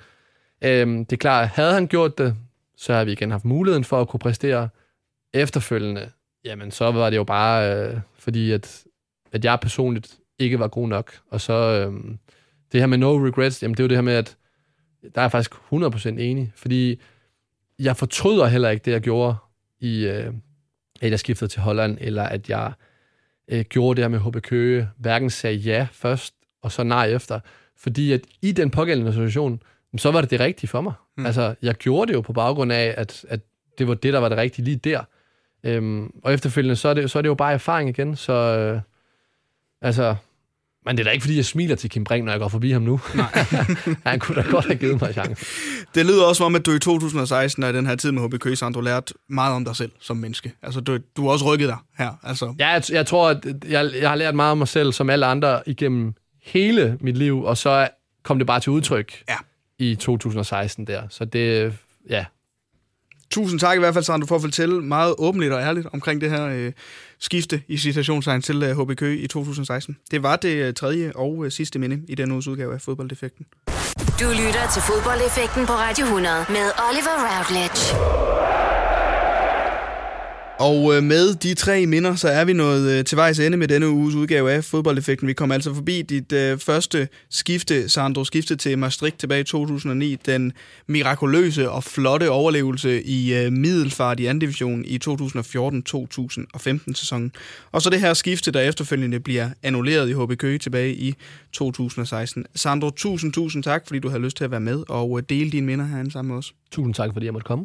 Speaker 3: Øhm, det er klart, havde han gjort det, så har vi igen haft muligheden for at kunne præstere efterfølgende. Jamen, så var det jo bare, øh, fordi at, at jeg personligt ikke var god nok. Og så øh, det her med no regrets, jamen det er jo det her med, at der er jeg faktisk 100% enig, fordi jeg fortryder heller ikke det, jeg gjorde i, øh, at jeg skiftede til Holland, eller at jeg øh, gjorde det her med HB Køge, hverken sagde ja først, og så nej efter. Fordi at i den pågældende situation, så var det det rigtige for mig. Mm. Altså, jeg gjorde det jo på baggrund af, at, at det var det, der var det rigtige lige der. Øhm, og efterfølgende, så er, det, så er det jo bare erfaring igen, så øh, altså, men det er da ikke, fordi jeg smiler til Kim Brink, når jeg går forbi ham nu. Nej. Han kunne da godt have givet mig chance.
Speaker 2: Det lyder også som om, at du i 2016 og i den her tid med HB Køge, Sandro, lært meget om dig selv som menneske. Altså, du, du har også rykket dig her. Altså.
Speaker 3: Ja, jeg, jeg tror, at jeg, jeg har lært meget om mig selv, som alle andre, igennem hele mit liv, og så kom det bare til udtryk
Speaker 2: ja.
Speaker 3: I 2016 der. Så det, ja,
Speaker 2: Tusind tak i hvert fald, Sandro, for at fortælle meget åbenligt og ærligt omkring det her øh, skifte i citationstegn til øh, HB Køge i 2016. Det var det øh, tredje og øh, sidste minde i uges udgave af Fodbolddefekten.
Speaker 1: Du lytter til Fodbolddefekten på Radio 100 med Oliver Routledge.
Speaker 2: Og øh, med de tre minder, så er vi nået øh, til vejs ende med denne uges udgave af Fodboldeffekten. Vi kom altså forbi dit øh, første skifte, Sandro, skifte til Maastricht tilbage i 2009. Den mirakuløse og flotte overlevelse i øh, middelfart i anden division i 2014-2015 sæsonen. Og så det her skifte, der efterfølgende bliver annulleret i HB Køge tilbage i 2016. Sandro, tusind, tusind tak, fordi du havde lyst til at være med og øh, dele dine minder herinde sammen med os.
Speaker 3: Tusind tak, fordi jeg måtte komme.